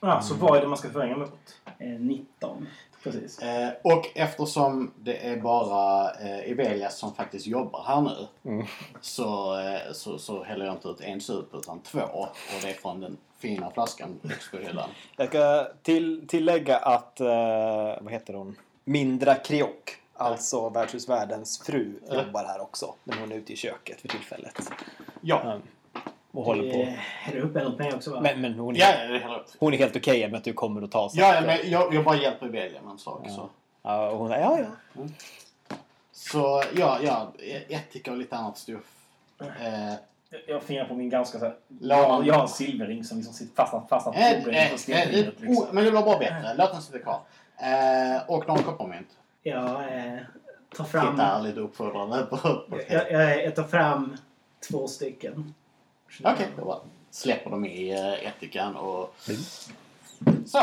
Ah, så vad är det man ska förvränga mot? Eh, 19. Precis. Eh, och eftersom det är bara eh, Evelias som faktiskt jobbar här nu Mm. så, eh, så, så häller jag inte ut en sup utan två. Och det är från den fina flaskan hyllan. Jag ska till, tillägga att, eh, vad heter hon? Mindra Kriok, alltså värdshusvärdens fru, Ja. jobbar här också. Men hon är ute i köket för tillfället. Ja, Um, och håller på. Häller upp en åt mig också va? Men, men hon, är, ja hon är helt okej med att du kommer och tar Ja, saker. men jag, jag bara hjälper med en sak. Så. Ja, och hon säger ja, ja. Så ja, ja, ättika och lite annat stuff. Eh, Jag- fingrar på min ganska så här, Lång. jag, jag har en silverring som liksom sitter fastnat, fastnat på eh, bordet eh, på eh, stenfingret. oh, Liksom. men det blir bara bättre. Låt den sitta kvar. Eh, och några kopparmynt. Jag eh, tar fram... Tittar lite uppfordrande på... på Jag, jag, jag tar fram två stycken. Okej, då bara släpper de i ättikan och så.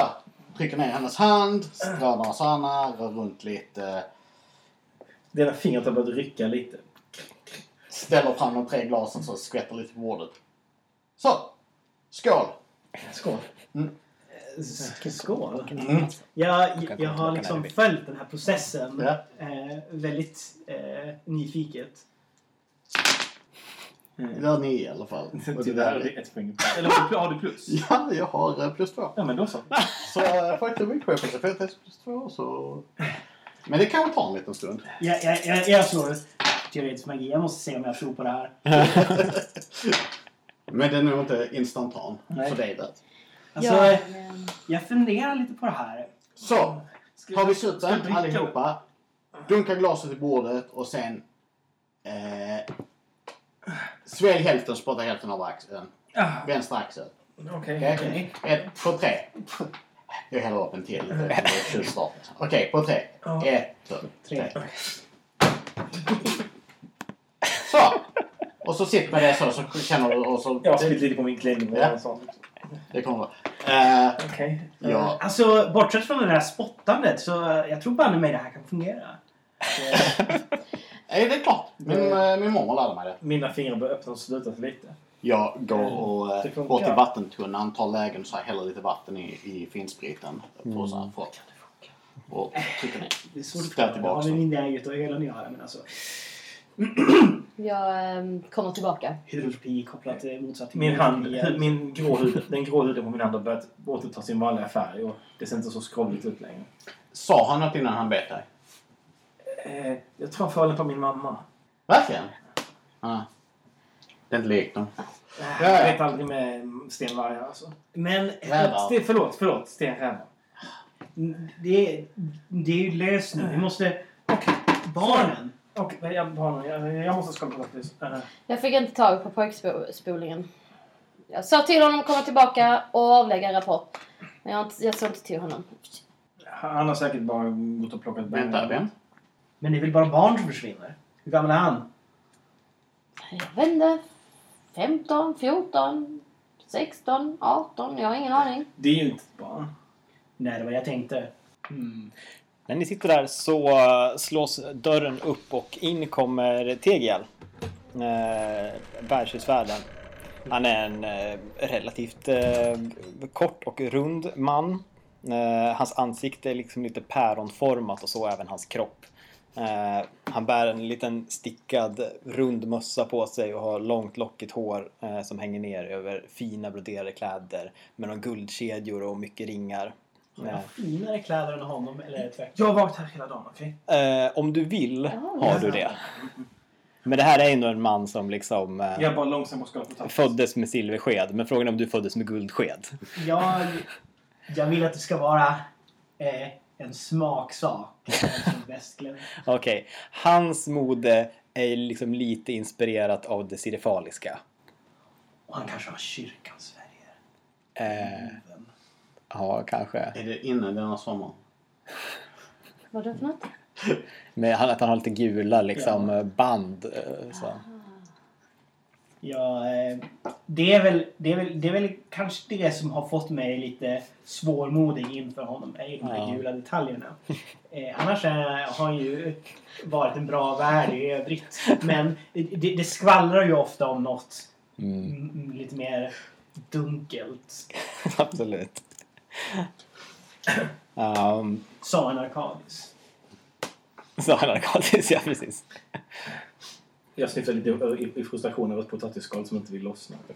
Trycker ner hennes hand, drar några sådana, rör runt lite. Det ena fingret har börjat rycka lite. Ställer fram de tre glasen så skvätter lite på bordet. Så! Skål! Skål. S- Skål! Mm. Jag, jag har liksom följt den här processen Ja. eh, väldigt eh, nyfiket. Gör ni i alla fall. Det Tyvärr är det ett poäng. Eller har du, har plus? Ja, jag har eh, plus två. Ja, men då så. Så uh, faktum är. För jag plus två så... Men det kan ta en liten stund. Jag, jag, jag, jag slår teoretisk magi. Jag måste se om jag tror på det här. Men den är nog inte instantan Nej. för dig. Det. Alltså, Ja, men- jag funderar lite på det här. Så, Ska- har vi dricka? allihopa. Dunkar glaset i bordet och sen... Eh, svälj hälften, spotta hälften av axeln. Ah, Vänster axel. Okej. Okej? Ett, på tre. Jag häller upp en till. Det. Okej, på tre. Ja. Ett, två, Tre. tre. Så! Och så sitter med det så, så känner du och så... Jag har spillt lite på min klänning. Ja. och sånt. Det kommer vara. Eh, Okej. ja. Alltså, bortsett från det där spottandet så eh, jag tror banne mig det här kan fungera. Nej, det är klart. Min, eh, min mormor lärde mig det. Mina fingrar börjar öppnas och slutas lite. Jag går och Det eh, funkar. går till vattentunnan, tar lägen så här, häller lite vatten i, i finspriten. På så här, för, och trycker ner. Det är svårt att förklara. tillbaka Ja, den. min eget och hela nya men alltså. Jag ehm, kommer tillbaka. Hydrotropi kopplat till motsatt till Min hand, hu- min grå hud, den grå huden på min hand har börjat återta sin vanliga färg och det ser inte så skrovligt ut längre. Sa han något innan han bet dig? Eh, jag tror han föll på min mamma. Verkligen? Ja. Det är inte likt dem. Jag vet aldrig med stenvargar alltså. Men Rävar. Sten, förlåt, förlåt. Stenrävar. det, är- det är ju löst nu. Vi måste... Barnen. Och jag, barnen, jag, jag måste skapa något. Uh, Jag fick inte tag på pojkspolingen. Jag sa till honom att komma tillbaka och avlägga en rapport. Men jag, jag sa inte till honom. han har säkert bara gått och plockat bär. Vänta, vänta. Men det är väl bara barn som försvinner? Hur gammal är han? Jag vet inte. 15, 14, 16, 18. Jag har ingen aning. Det är ju inte ett barn. Nej, det var jag tänkte. När ni sitter där så eh, slås dörren upp och in kommer Tegiel. Eh, Värdshusvärden. Han är en eh, relativt eh, kort och rund man. Eh, hans ansikte är liksom lite päronformat och så även hans kropp. Eh, han bär en liten stickad rund mössa på sig och har långt lockigt hår eh, som hänger ner över fina broderade kläder med några guldkedjor och mycket ringar. Har jag finare kläder än honom eller är det tvärtom? Jag har varit här hela dagen, okej? Eh, om du vill har du det. Men det här är ändå en man som liksom eh, Jag är bara långsam på skapet. föddes med silversked. Men frågan är om du föddes med guldsked. Jag, jag vill att det ska vara eh, en smaksak. Vem som bäst. Okej, hans mode är liksom lite inspirerat av det sirifaliska. Och han kanske har kyrkans färger. Eh, ja, kanske. Är det innan denna sommar? Vad är det för något? Men han, att han har lite gula liksom Ja. eh, band. eh, Så. Ja, eh, det, är väl, det, är väl, det är väl kanske det som har fått mig lite svårmodig inför honom. Är ju de här Ja. gula detaljerna. Eh, annars är, har han ju varit en bra värld i övrigt. Men det, det, skvallrar ju ofta om något mm, lite mer dunkelt. absolut. Um, Sa en Arkadis. så han hade kallat ja precis. Jag sniffar lite i, i frustration över ett potatisskal som inte vill lossna.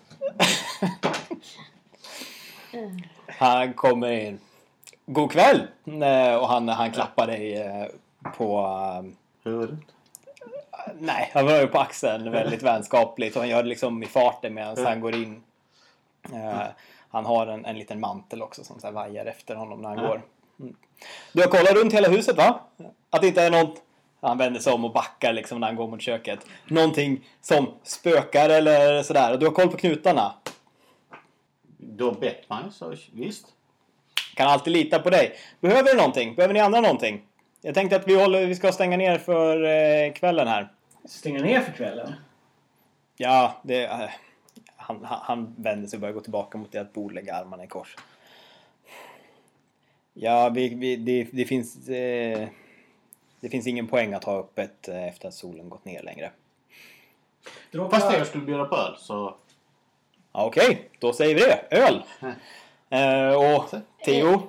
Han kommer in. God kväll! Eh, Och han, han klappar dig eh, på... eh, Huvudet? Nej, han rör på axeln väldigt vänskapligt och han gör det liksom i farten medan han går in. Han har en, en liten mantel också som så här vajar efter honom när han Ja. går. Mm. Du har kollat runt hela huset va? Att det inte är något... Han vänder sig om och backar liksom när han går mot köket. Någonting som spökar eller sådär. Och du har koll på knutarna. Du har bett mig, så visst. Kan alltid lita på dig. Behöver du någonting? Behöver ni andra någonting? Jag tänkte att vi, håller, vi ska stänga ner för eh, kvällen här. Stänga ner för kvällen. Ja, det... eh, han, han, vänder sig och börjar gå tillbaka mot ert bord, lägger armarna i kors. Ja, vi, vi, det, det finns... Eh, det finns ingen poäng att ha öppet eh, efter att solen gått ner längre. Fast jag skulle bjuda på öl, så... Ja, Okej, då säger vi det. Öl! Eh, och Theo,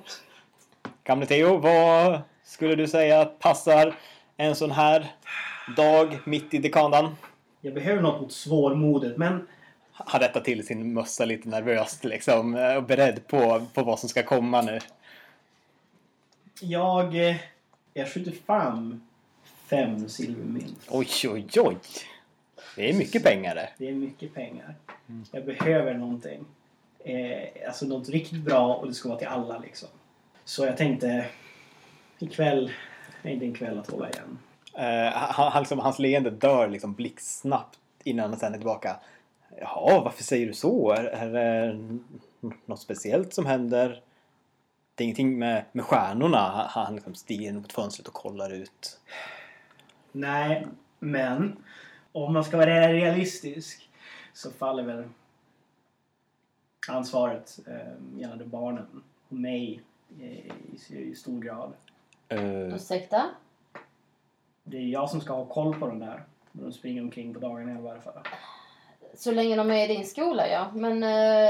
gamle Theo, vad skulle du säga passar en sån här dag mitt i dekandan? Jag behöver något mot svårmodet men Han rättar till sin mössa lite nervöst liksom eh, och beredd på, på vad som ska komma nu. jag, eh, jag skjuter fram fem silvermynt. Oj, oj, oj! Det är mycket pengar det. Det är mycket pengar. Jag behöver någonting. Eh, alltså något riktigt bra och det ska vara till alla liksom. Så jag tänkte ikväll är inte en kväll att hålla igen. Eh, han, han, liksom, hans leende dör liksom blixtsnabbt innan han sen är tillbaka. Jaha, varför säger du så? Är, är det något speciellt som händer? Det är ingenting med, med stjärnorna. Han, han liksom stiger mot fönstret och kollar ut. Nej, men om man ska vara realistisk så faller väl ansvaret eh, gällande barnen och mig eh, i, i stor grad. Eh, Ursäkta? Det är jag som ska ha koll på dem där. när De springer omkring på dagarna i varje fall. Så länge de är i din skola, ja. Men... Eh,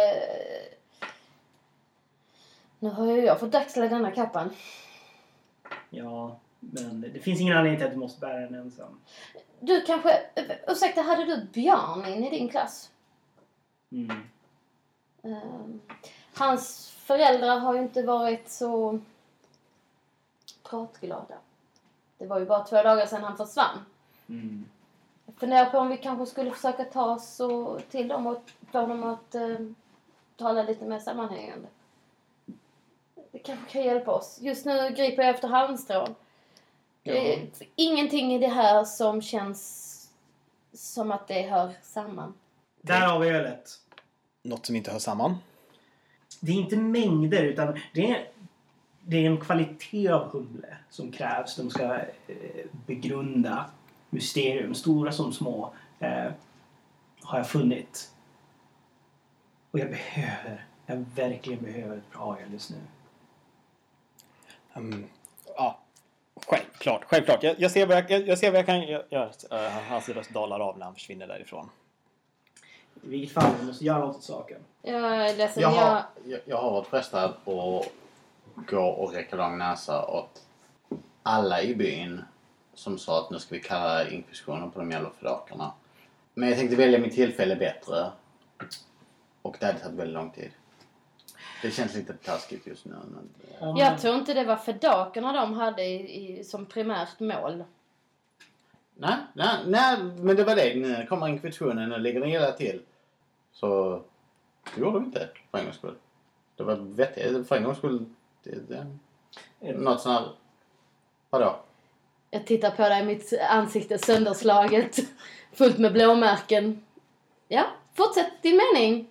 nu har ju jag fått axla denna kappan. Ja, men det finns ingen anledning till att du måste bära den ensam. Du kanske... Ursäkta, hade du Björn in i din klass? Mm. Eh, hans föräldrar har ju inte varit så pratglada. Det var ju bara två dagar sedan han försvann. Mm. Funderar på om vi kanske skulle försöka ta oss och, till dem och få dem att eh, tala lite mer sammanhängande. Det kanske kan hjälpa oss. Just nu griper jag efter halmstrån. Det är ingenting i det här som känns som att det hör samman. Där har vi ölet. Något som inte hör samman. Det är inte mängder utan det är, det är en kvalitet av humle som krävs. De ska eh, begrunda mysterium, stora som små, eh, har jag funnit. Och jag behöver, jag verkligen behöver ett bra öl just nu. Mm, ja, självklart. självklart. Jag, jag, ser vad jag, jag, jag ser vad jag kan göra. Uh, hans röst dalar av när han försvinner därifrån. I vilket fall, vi måste göra något åt saken. Jag är ledsen, Jag jag... har, jag, jag har varit frestad att gå och räcka lång näsa åt alla i byn som sa att nu ska vi kalla inkvisitionen på de jävla fedakarna. Men jag tänkte välja mitt tillfälle bättre. Och det hade tagit väldigt lång tid. Det känns lite taskigt just nu. Men, Jag tror inte det var fedakerna de hade i, i, som primärt mål. nej, nej, nej, men det var det. Nu kommer inkvisitionen och lägger den illa till. Så det gjorde de inte för en gångs skull. Det var vettigt. För en gångs skull. Det, det, något sånt här... Vadå? Jag tittar på dig, mitt ansikte sönderslaget. Fullt med blåmärken. Ja, fortsätt din mening.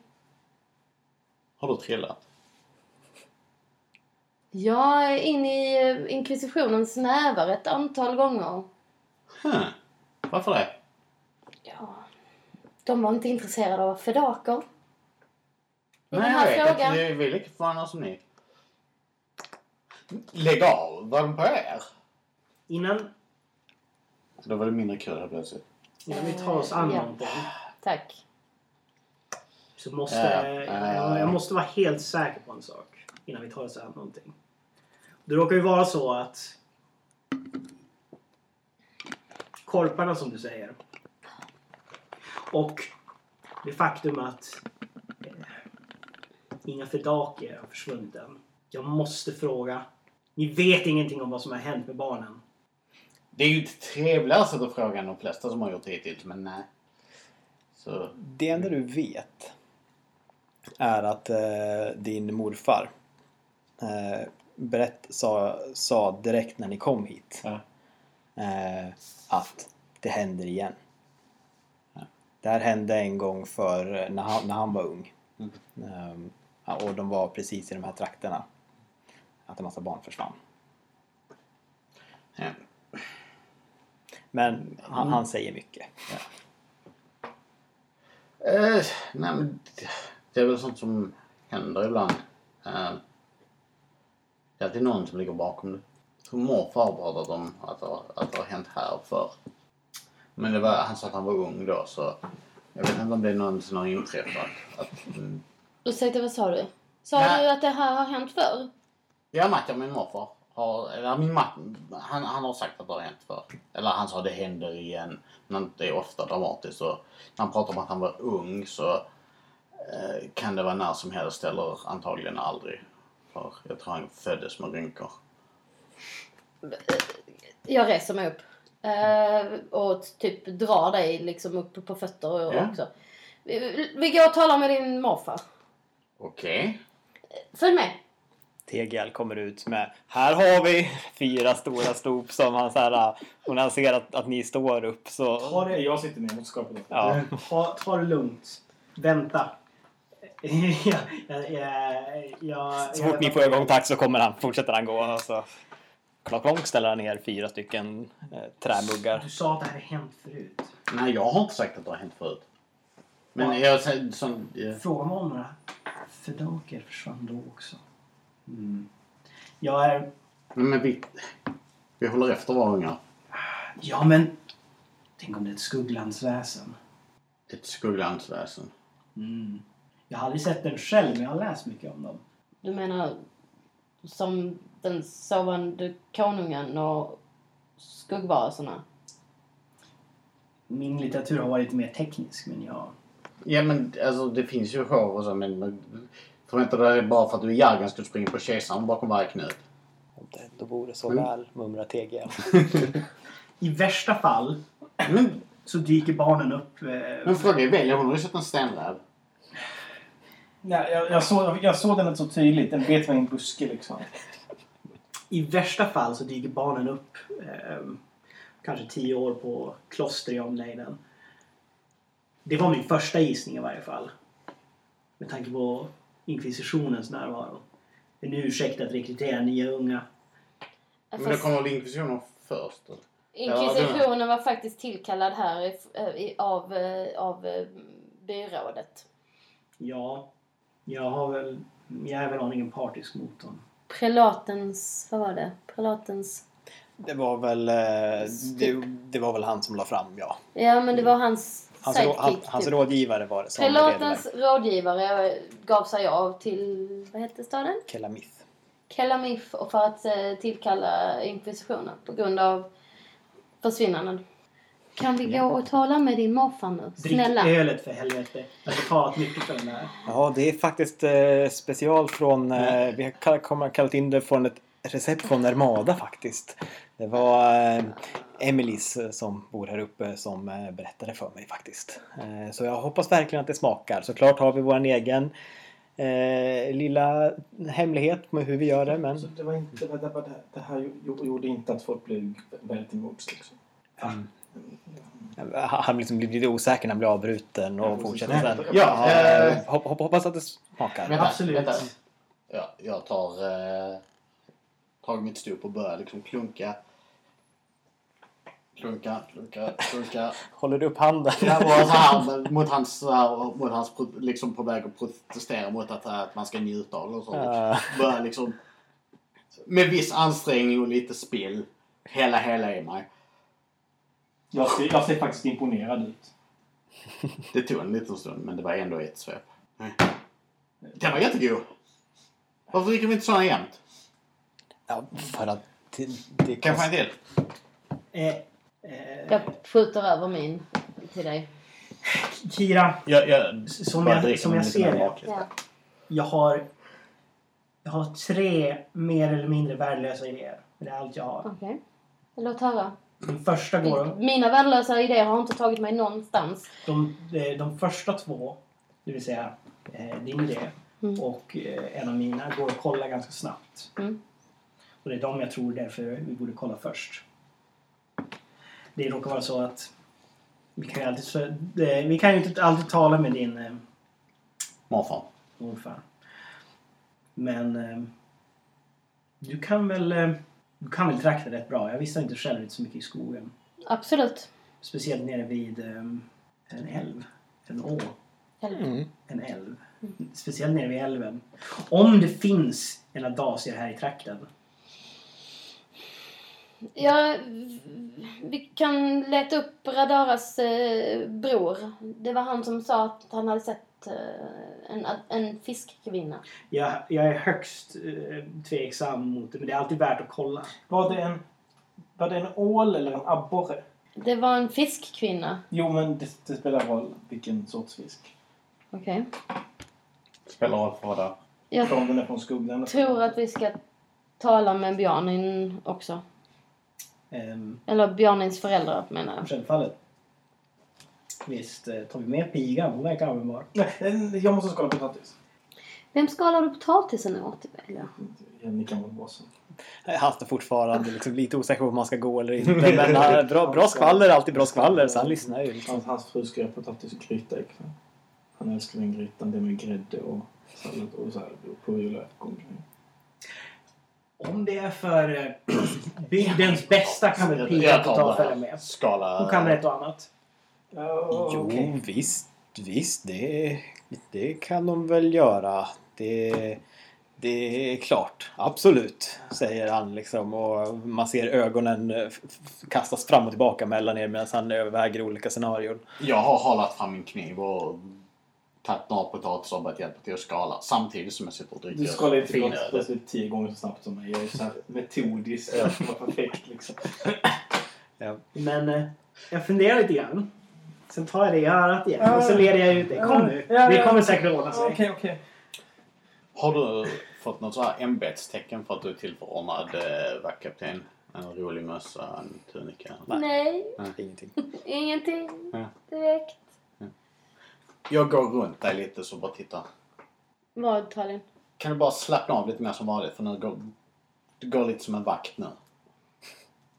Har du trillat? Jag är inne i eh, inkvisitionens nävar ett antal gånger. Huh. Varför det? Ja, de var inte intresserade av fedaker. Nej, jag vet frågan. inte. Vi är lika förvånade som ni. Lägg av! Var de på er? Innan, Då var det mindre kul här plötsligt. innan vi tar oss an Ja. någonting Tack. så måste Ja, jag, ja. jag måste vara helt säker på en sak innan vi tar oss an någonting. Det råkar ju vara så att korparna som du säger och det faktum att eh, inga fedaker har försvunnit än. Jag måste fråga. Ni vet ingenting om vad som har hänt med barnen. Det är ju ett trevligare sätt att fråga än de flesta som har gjort hittills, men nej. Så, Det enda du vet är att eh, din morfar eh, berätt, sa, sa direkt när ni kom hit ja. eh, att det händer igen. Ja. Det här hände en gång för när han, när han var ung. Mm. Ja, och de var precis i de här trakterna. Att en massa barn försvann. Ja. Men han, han säger mycket. Eh, nej, men det- är väl sånt som händer ibland. Eh, det är alltid någon som ligger bakom det. Tror morfar pratat om att det, har- att det har hänt här för. Men det var, han sa att han var ung då så jag vet inte om det någonsin har inträffat. Att, mm, Ursäkta, vad sa du? Sa Nej. du att det här har hänt förr? Ja, Mattia, min morfar. Har, eller min mat, han, han har sagt att det har hänt förr. Eller han sa det händer igen. Men det är ofta dramatiskt. Och när han pratar om att han var ung så eh, kan det vara när som helst eller antagligen aldrig. För jag tror han föddes med rynkor. Jag reser mig upp. Eh, och typ drar dig liksom upp på fötter och- Ja. också. Vi, vi går och talar med din morfar. Okej. Följ med. TGL kommer ut med Här har vi fyra stora stop som han så här Och när han ser att, att ni står upp så Ta det, Jag sitter ner mot skapet. Ja, ta, ta det lugnt. Vänta. ja, ja, ja, ja, så fort ni får ögonkontakt så kommer han, fortsätter han gå och så Klock klonk ställer han ner fyra stycken eh, trämuggar. Du sa att det här har hänt förut. Nej, jag har inte sagt att det har hänt förut. Men jag säger som... eh, Fråga mig om några fedaker försvann då också. Mm. Jag är... Men vi, vi håller efter ungar. Ja, men... Tänk om det är ett skugglandsväsen. Ett skugglandsväsen. Mm. Jag har aldrig sett den själv, men jag har läst mycket om dem. Du menar som den sovande konungen och skuggvarelserna? Min litteratur har varit mer teknisk, men jag... Ja men alltså det finns ju show och så men... tror inte det är bara för att du är ska du springa på kejsaren bakom varje knut. Om det ändå vore så Mm. väl, mumlar TGL. I värsta fall... Men så dyker barnen upp. Eh, Men fråga är Velia, hon har ju sett en stenräv. Nej, jag, jag, såg, jag såg den inte så tydligt. Den bet mig i en buske liksom. I värsta fall så dyker barnen upp eh, kanske tio år på kloster i omnejden. Det var min första gissning i varje fall. Med tanke på inkvisitionens närvaro. En ursäkt att rekrytera nya unga. Men då kommer väl inkvisitionen först? Eller? Inkvisitionen var faktiskt tillkallad här i, i, av, eh, av eh, byrådet. Ja, jag har väl... Jag är väl aningen partisk mot dem. Prelatens, vad var det? Prelatens... Det var väl, eh, det, det var väl han som la fram, ja. Ja men det var hans Hans, sidekick. hans typ. rådgivare var det Prelatens rådgivare gav sig av till, vad hette staden? Kelamith. Kelamith och för att eh, tillkalla inkvisitionen på grund av försvinnanden. Kan vi gå och tala med din morfar nu? Drick Snälla. ölet för helvete. Jag har betalat mycket för den här. Ja, det är faktiskt eh, special från... Eh, vi har kall- kommer kallat in det från ett recept från Armada faktiskt. Det var eh, Emelies eh, som bor här uppe som eh, berättade för mig faktiskt. Eh, så jag hoppas verkligen att det smakar. Såklart har vi vår egen eh, lilla hemlighet med hur vi gör det men... Så det var inte... Det, var, det, här gjo- gjorde inte att folk blev väldigt emot liksom. Mm. Han liksom blir lite osäker när han blir avbruten och fortsätter sen. Ja, hopp, hopp, hoppas att det smakar. Vänta, Absolut. Vänta. Ja, jag tar, eh, tar mitt stop och börjar liksom klunka. Klunka, klunka, klunka. Håller du upp handen? Ja, och så här, mot hans, så här, mot hans pro- liksom på väg att protestera mot att, att man ska njuta av det och så. Ja. Börjar liksom med viss ansträngning och lite spill. Hela, hela i mig. Jag ser, jag ser faktiskt imponerad ut. Det tog en liten stund men det var ändå ett svep. Den var jättegod. Varför dricker vi inte såna jämt? Ja, för att det, det Kan jag få en till? Eh, eh, Jag skjuter över min till dig. Kira, Jag, jag, som jag, som jag ser det. Ja. Jag har, jag har tre mer eller mindre värdelösa idéer. Det är allt jag har. Okej. Låt höra. Den första går... Mina värdelösa idéer har inte tagit mig någonstans. De, de, de första två, det vill säga eh, din idé Mm. och eh, en av mina, går att kolla ganska snabbt. Mm. Och det är de jag tror därför vi borde kolla först. Det råkar vara så att vi kan ju, alltid, vi kan ju inte alltid tala med din eh, Morfar. morfar. Men eh, du kan väl eh, du kan väl trakta rätt bra. Jag visste inte själv inte så mycket i skogen. Absolut. Speciellt nere vid en älv. En å. Mm. En älv. Speciellt nere vid älven. Om det finns en adasier här i trakten. Ja, vi kan leta upp Radaras eh, bror. Det var han som sa att han hade sett eh, en, en fiskkvinna. Jag, jag är högst eh, tveksam mot det men det är alltid värt att kolla. Var det en, var det en ål eller en abborre? Det var en fiskkvinna. Jo, men det, det spelar roll vilken sorts fisk. Okej. Spelar roll för vad det Jag Om den är från tror att vi ska tala med Björnin också. Ehm, Eller Björnins föräldrar menar jag. självfallet. Visst eh, tar vi med pigan. Hon verkar användbar. Nej, eh, jag måste skala potatis. Vem skalar du potatisen åt? Velia? Jag nickar mot bossen. Han står fortfarande liksom lite osäker på om man ska gå eller inte. Men han, bra, bra skvaller är alltid bra skvaller så han lyssnar ju. Liksom. Hans, hans fru ska göra potatisgryta ikväll. Han älskar den grytan. Det med grädde och sallad och så här purjolökgång. Om det är för eh, bygdens bästa kan väl tar ta och följa med. Skala... Hon kan ett och annat. Oh, Jo, okej. visst, visst. Det, det kan de väl göra. Det, det är klart. Absolut, säger han liksom. Och man ser ögonen eh, kastas fram och tillbaka mellan er medan han överväger olika scenarion. Jag har hållit fram min kniv och tagit några potatisar och börjat hjälpa till att skala. Samtidigt som jag sitter och dricker Du skalar inte potatis tio gånger så snabbt som mig. Jag är så här metodisk. Ja. Det var perfekt liksom. Ja. Men eh, jag funderar lite grann. Sen tar jag det i örat igen och så leder jag ut det. Kom nu. Ja, Det ja. kommer säkert ordna sig. Okej, okej. Har du fått något så här ämbetstecken för att du är tillförordnad eh, vaktkapten? En rolig mössa, en tunika. Nej, Ingenting. ingenting Ja. direkt. Jag går runt dig lite så bara titta. Vad Talin? Kan du bara slappna av lite mer som vanligt för nu går du går lite som en vakt nu.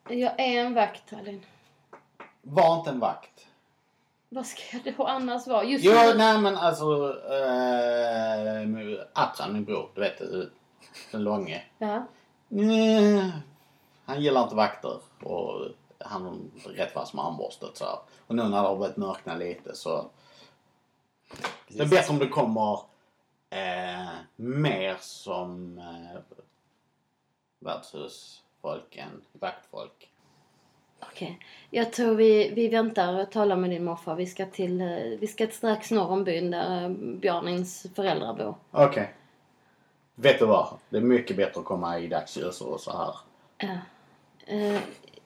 Jag är en vakt Talin. Var inte en vakt. Vad ska jag då annars vara? Just Jo, nu... nej men alltså... Äh, Atran, min bror, du vet den långe. Ja. Mm, han gillar inte vakter och han är rätt vass med armborstet så här. Och nu när det har börjat mörkna lite så... Det är bättre om du kommer eh, mer som eh, värdshusfolk än vaktfolk. Okej. Jag tror vi, vi väntar och talar med din morfar. Vi ska till... eh, Vi ska strax norr om byn där eh, Björnins föräldrar bor. Okej. Vet du vad? Det är mycket bättre att komma i dagsljus och så här. Ja. Eh,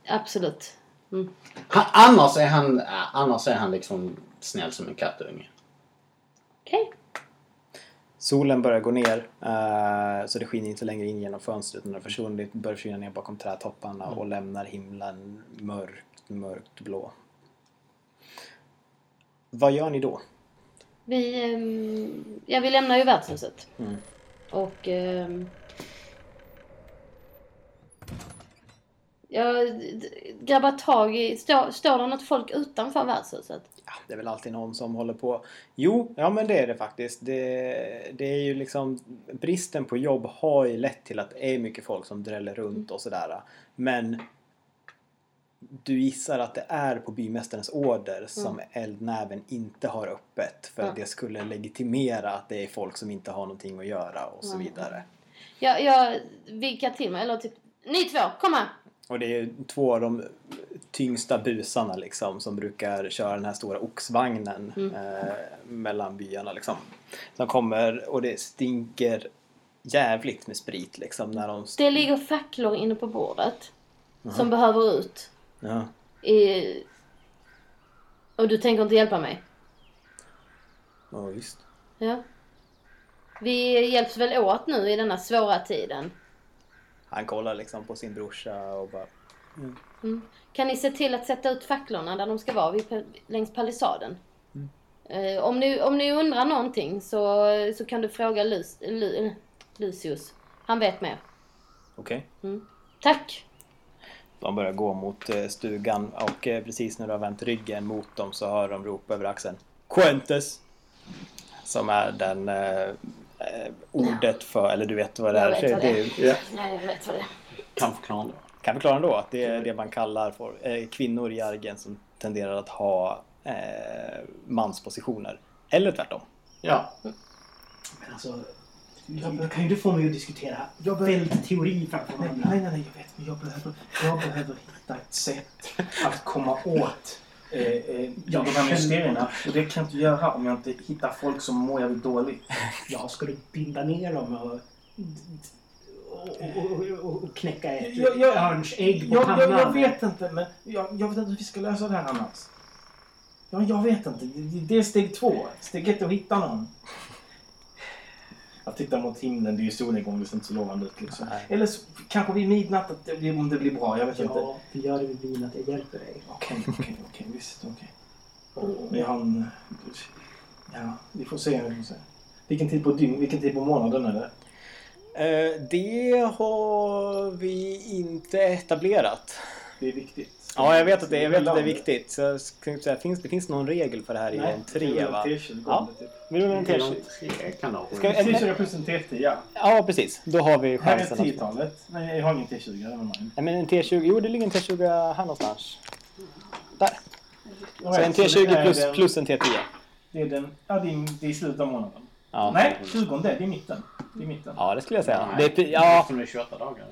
absolut. Mm. Han, annars, är han, äh, annars är han liksom snäll som en kattunge. Okej. Solen börjar gå ner eh, så det skiner inte längre in genom fönstret. Har försvunnit, börjar försvinna ner bakom trädtopparna och lämnar himlen mörkt, mörkt blå. Vad gör ni då? Vi... ehm, ja, vi lämnar ju värdshuset. Mm. Och... ehm, jag grabbar tag i... Står, står det något folk utanför värdshuset? Det är väl alltid någon som håller på. Jo, ja men det är det faktiskt. Det, det är ju liksom bristen på jobb har ju lett till att det är mycket folk som dräller runt och sådär. Men du gissar att det är på bymästarens order som eldnäven inte har öppet för att det skulle legitimera att det är folk som inte har någonting att göra och så Mm. vidare. Jag, jag vinkar till mig, eller typ... Ni två, kom här! Och det är två av de tyngsta busarna liksom som brukar köra den här stora oxvagnen Mm. eh, mellan byarna liksom. Som kommer och det stinker jävligt med sprit liksom när de... Det ligger facklor inne på bordet. Som behöver ut. Ja. I... Och du tänker inte hjälpa mig? ja, visst. Ja. Vi hjälps väl åt nu i denna svåra tiden. Han kollar liksom på sin brorsa och bara... Mm. Kan ni se till att sätta ut facklorna där de ska vara, vid, längs palissaden? Eh, om, ni, om ni undrar någonting så, så kan du fråga Lus, Lu, Lucius. Han vet mer. Okej. Tack! De börjar gå mot eh, stugan och eh, precis när du har vänt ryggen mot dem så hör de ropa över axeln. Quentes! Som är den eh, ordet för, eller du vet vad det Jag är. vet vad det är. Ja. Nej, jag vet vad det är. Kan förklara det. kan förklara ändå att det är det man kallar för eh, kvinnor i argen som tenderar att ha eh, manspositioner. Eller tvärtom. Ja. Men alltså, jag, kan ju du få mig att diskutera Jag behöver- fältteori framför Nej, varandra? nej, nej, nej, jag vet. Men jag behöver, jag behöver hitta ett sätt att komma åt eh, eh, de här mysterierna. Och det kan jag inte göra om jag inte hittar folk som mår jävligt dåligt. Ja, ska du binda ner dem och, och, och, och, knäcka ett Jag- jag- örnsägg på Jag, pannan? jag, jag vet inte, men jag, jag vet inte hur vi ska lösa det här annars. Ja, jag vet inte. Det, det är steg två. Steg ett är att hitta någon. Jag tittar mot himlen, det är ju solnedgång, det ser inte så lovande ut liksom. Eller så, kanske vid midnatt, att det, blir- om det blir bra, jag vet inte. Ja, vi gör det vid vin att jag hjälper dig. Okej, okej, okej, visst, okej. Men jag har en... Ja, vi får se, vi får se. Vilken tid på dygn, vilken tid på månaden är det? Eh, det har vi inte etablerat. Det är viktigt. Ja, jag vet att det, jag vet att det är viktigt. Så jag inte säga, finns, det finns någon regel för det här i en tre va? T20 Ja. typ. Vi rullar en Det är T20. de tre kanaler. Ska vi- T20 plus en T10, ja. Ja, precis. Då har vi Här är chansen. att- 10-talet. Nej, jag har ingen T20. never mind. Nej, men en T20. Jo, det ligger en T20 här någonstans. Där. Så en det T20 är plus, plus en T10. Det är den... Ja, det är, det är slutet av månaden. Ja. Nej, 20 det är mitten. Det är mitten. Ja, det skulle jag säga. Nej, Det är, ja, Som är 28 dagar.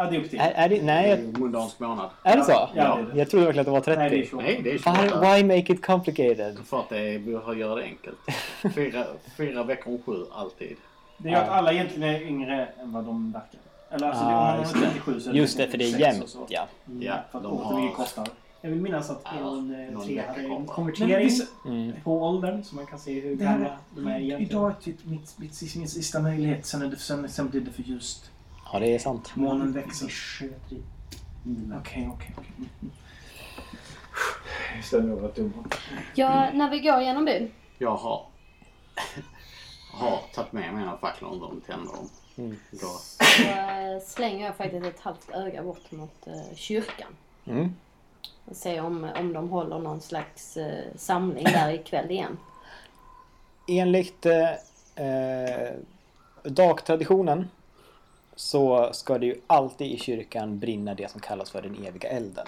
Ja, det är upp till. är, är det, Det är nej, mundansk månad. är det så? Ja, det är det. Jag trodde verkligen att det var Nej, det är 30. 28. Nej, det är Why, 28. why make it complicated? För att det är, vi har göra det enkelt. Fyra, fyra veckor om sju, alltid. Det är ju att Ja. alla egentligen är yngre än vad de verkar. Eller alltså, Ah, det, om man just är det. 37 så är Just det, för det är 36 och jämnt. Ja. Ja, För att återvinning har... kostar. Jag vill minnas att Ja, en eh, hade en konvertering vissa- Mm. på åldern så man kan se hur gamla de är är, egentligen. idag är typ mitt, mitt, min sista möjlighet. Sen, är det, sen, sen blir det för ljust. Ja, det är sant. Månen växer. I Okej, okej. Mm. Jag ställer över att dumma. Ja, när vi går genom byn. Jag har, har tagit med mig en av facklorna och de tänder dem. Då. Så eh, slänger jag faktiskt ett halvt öga bort mot eh, kyrkan. Mm. Och ser om, om de håller någon slags eh, samling där ikväll igen. Enligt eh, dagtraditionen så ska det ju alltid i kyrkan brinna det som kallas för den eviga elden.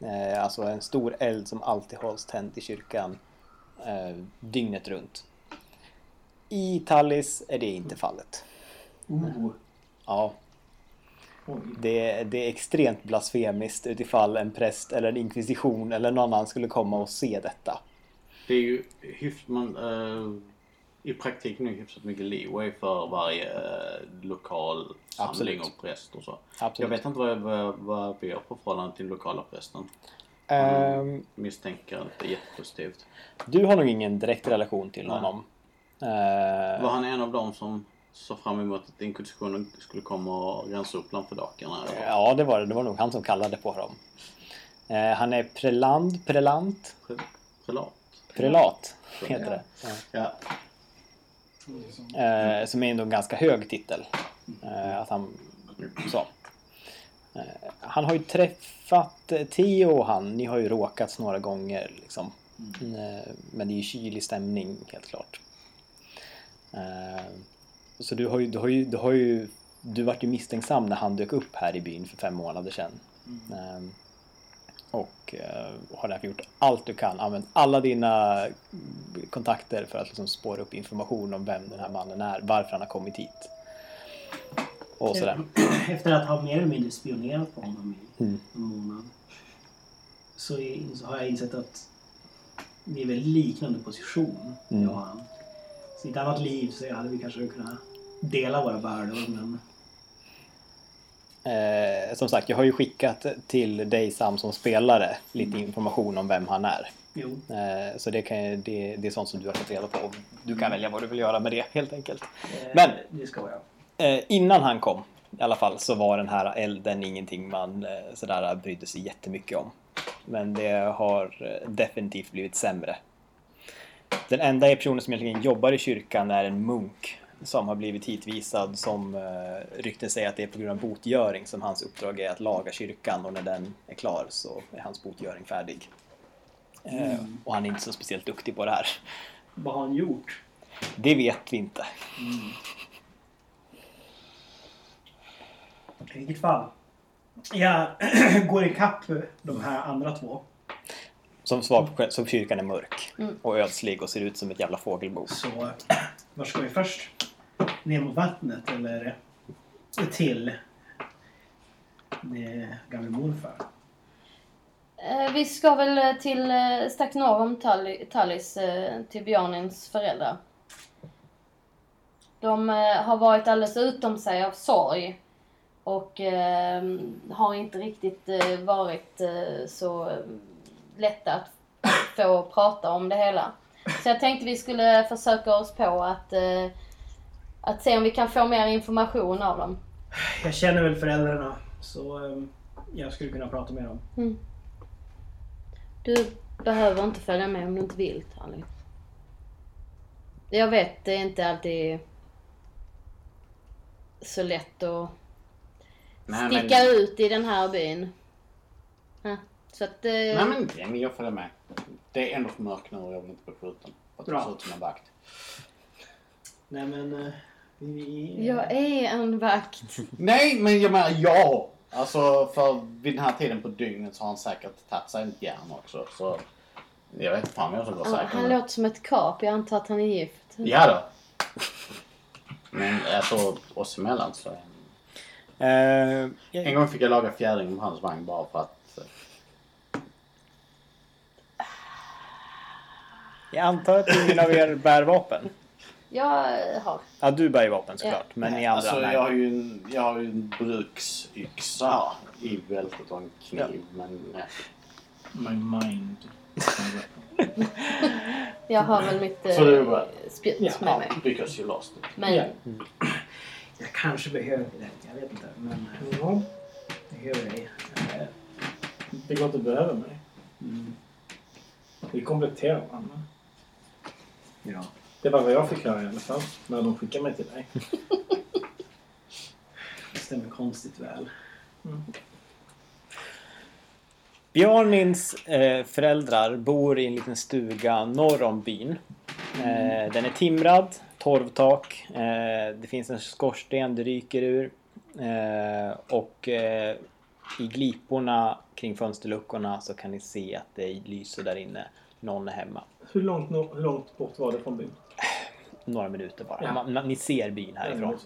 Eh, alltså en stor eld som alltid hålls tänd i kyrkan eh, dygnet runt. I Tallis är det inte fallet. Oh, Ja, det, det är extremt blasfemiskt utifall en präst eller en inkvisition eller någon annan skulle komma och se detta. Det är ju hyfsat, man, eh, i praktiken det hyfsat mycket leeway för varje eh, lokal samling och präst och så. Absolut. Jag vet inte vad, vad, vad vi har på förhållande till den lokala prästen. Ehm, Misstänker inte jättepositivt. du har nog ingen direkt relation till Nej. honom. Eh, Var han en av dem som såg fram emot att inkvisitionen skulle komma och rensa upp lampadakerna? eller? Ja, det var det. Det var nog han som kallade på dem. Eh, han är preland, prelant, Pre- Prelat? prelat heter det. Ja. Eh, som är ändå en ganska hög titel. Eh, att han, så. Eh, han har ju träffat eh, Theo och han. Ni har ju råkats några gånger liksom. Eh, men det är ju kylig stämning helt klart. Eh, så du har ju, du har ju, du har ju du vart ju misstänksam när han dök upp här i byn för fem månader sedan. Eh, och eh, har därför gjort allt du kan. Använt alla dina kontakter för att liksom spåra upp information om vem den här mannen är, varför han har kommit hit. Och sådär. Efter att ha mer eller mindre spionerat på honom i Mm. en månad. Så, är- så har jag insett att vi är väldigt liknande position, Mm. jag och han. Så i ett annat liv så hade vi kanske kunnat dela våra bördor men Eh, som sagt, jag har ju skickat till dig Sam som spelare lite information om vem han är. Eh, så det, kan, det, det är sånt som du har fått reda på. Du kan välja vad du vill göra med det helt enkelt. eh, Men- Det ska jag. Eh, innan han kom i alla fall så var den här elden ingenting man eh, sådär brydde sig jättemycket om. Men det har eh, definitivt blivit sämre. Den enda personen som egentligen jobbar i kyrkan är en munk som har blivit hitvisad som eh, rykten säger att det är på grund av botgöring som hans uppdrag är att laga kyrkan och när den är klar så är hans botgöring färdig. Eh, och han är inte så speciellt duktig på det här. Vad har han gjort? Det vet vi inte. I vilket fall. Jag går ikapp de här andra två. Som svar på så kyrkan är mörk Mm. och ödslig och ser ut som ett jävla fågelbo. Så var ska vi först? Ner mot vattnet eller till eh, gamle morfar? Eh, vi ska väl till eh, strax norr om Tallis, till Björnins föräldrar. De har varit alldeles utom sig av sorg. Och ehm, har inte riktigt varit så lätta att få prata om det hela. Så jag tänkte vi skulle försöka oss på att, eh, att se om vi kan få mer information av dem. Jag känner väl föräldrarna så eh, jag skulle kunna prata med dem. Du behöver inte följa med om du inte vill, Tally. Jag vet, det är inte alltid så lätt att Nej, sticka men, ut i den här byn. Ja, så att... Eh, nej men, nej, men jag följer med. Det är ändå för mörkt nu och jag vill inte bli skjuten. För att Bra. jag ser ut som en vakt. Nej men... eh. Jag är en vakt. Nej, men jag menar ja! Alltså för vid den här tiden på dygnet så har han säkert tagit sig ett järn också. Så jag vet inte fan vem som går säker. han låter som ett kap. Jag antar att han är gift. Ja då. Men alltså oss emellan så. Eh, En jag, gång fick jag laga fjädring på hans vagn bara för att. jag antar att ingen av er bär vapen? Jag eh, har. Ja, du bär ju vapen såklart. Men ni andra, Alltså nej. jag har ju en, jag har ju en bruksyxa i bältet och en kniv. Men nej. My mind. Jag har väl mitt eh, spjut Ja. med mig. Because you lost it. Men Ja. Jag kanske behöver det. Jag vet inte. Men eh, Ja. jag behöver det. Eh, Det går inte att behöva mig. Mm. Vi kompletterar varandra. Ja. Det var vad jag fick höra i alla fall. När de skickade mig till dig. Det stämmer konstigt väl. Björnins eh, föräldrar bor i en liten stuga norr om byn. Eh, den är timrad, torvtak. Eh, det finns en skorsten det ryker ur. Och i gliporna kring fönsterluckorna så kan ni se att det lyser där inne. Någon är hemma. Hur långt, hur långt bort var det från byn? Några minuter bara. Ja. Man, man, ni ser byn härifrån.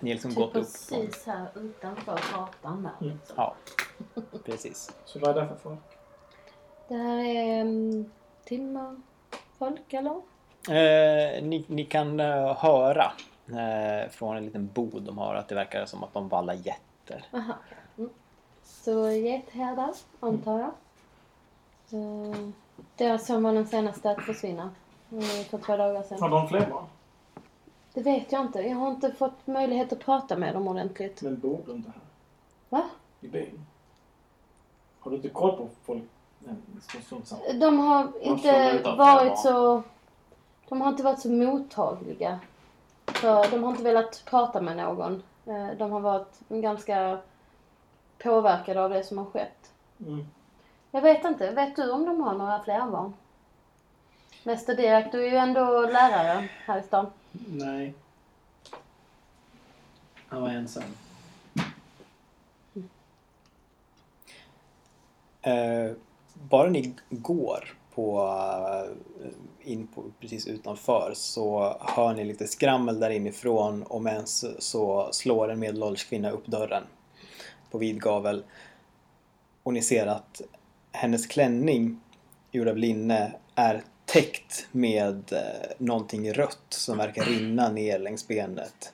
Ni har liksom Typ gått upp. precis här utanför gatan där. Mm. Liksom. Ja, precis. Så vad är det för folk? Det här är um, timmerfolk eller? Eh, ni, ni kan eh, höra eh, från en liten bod de har att det verkar som att de vallar getter. Aha. Mm. Så getherdar, antar jag. Eh, Deras son var den senaste att försvinna. Eh, För två dagar Har sedan. de fler barn? Det vet jag inte. Jag har inte fått möjlighet att prata med dem ordentligt. Men bor du inte här? Va? I byn? Har du inte koll på folk? Nej, De har inte varit så... De har inte varit så mottagliga. För de har inte velat prata med någon. Eh, De har varit ganska påverkade av det som har skett. Mm. Jag vet inte. Vet du om de har några fler barn? Mäster Direkt, du är ju ändå lärare här i stan. Nej. Han var ensam. Eh, bara ni går på, eh, in på, precis utanför så hör ni lite skrammel där inifrån och mens så slår en medelålders kvinna upp dörren på vid gavel. Och ni ser att hennes klänning gjord av linne är täckt med eh, någonting rött som verkar rinna ner längs benet.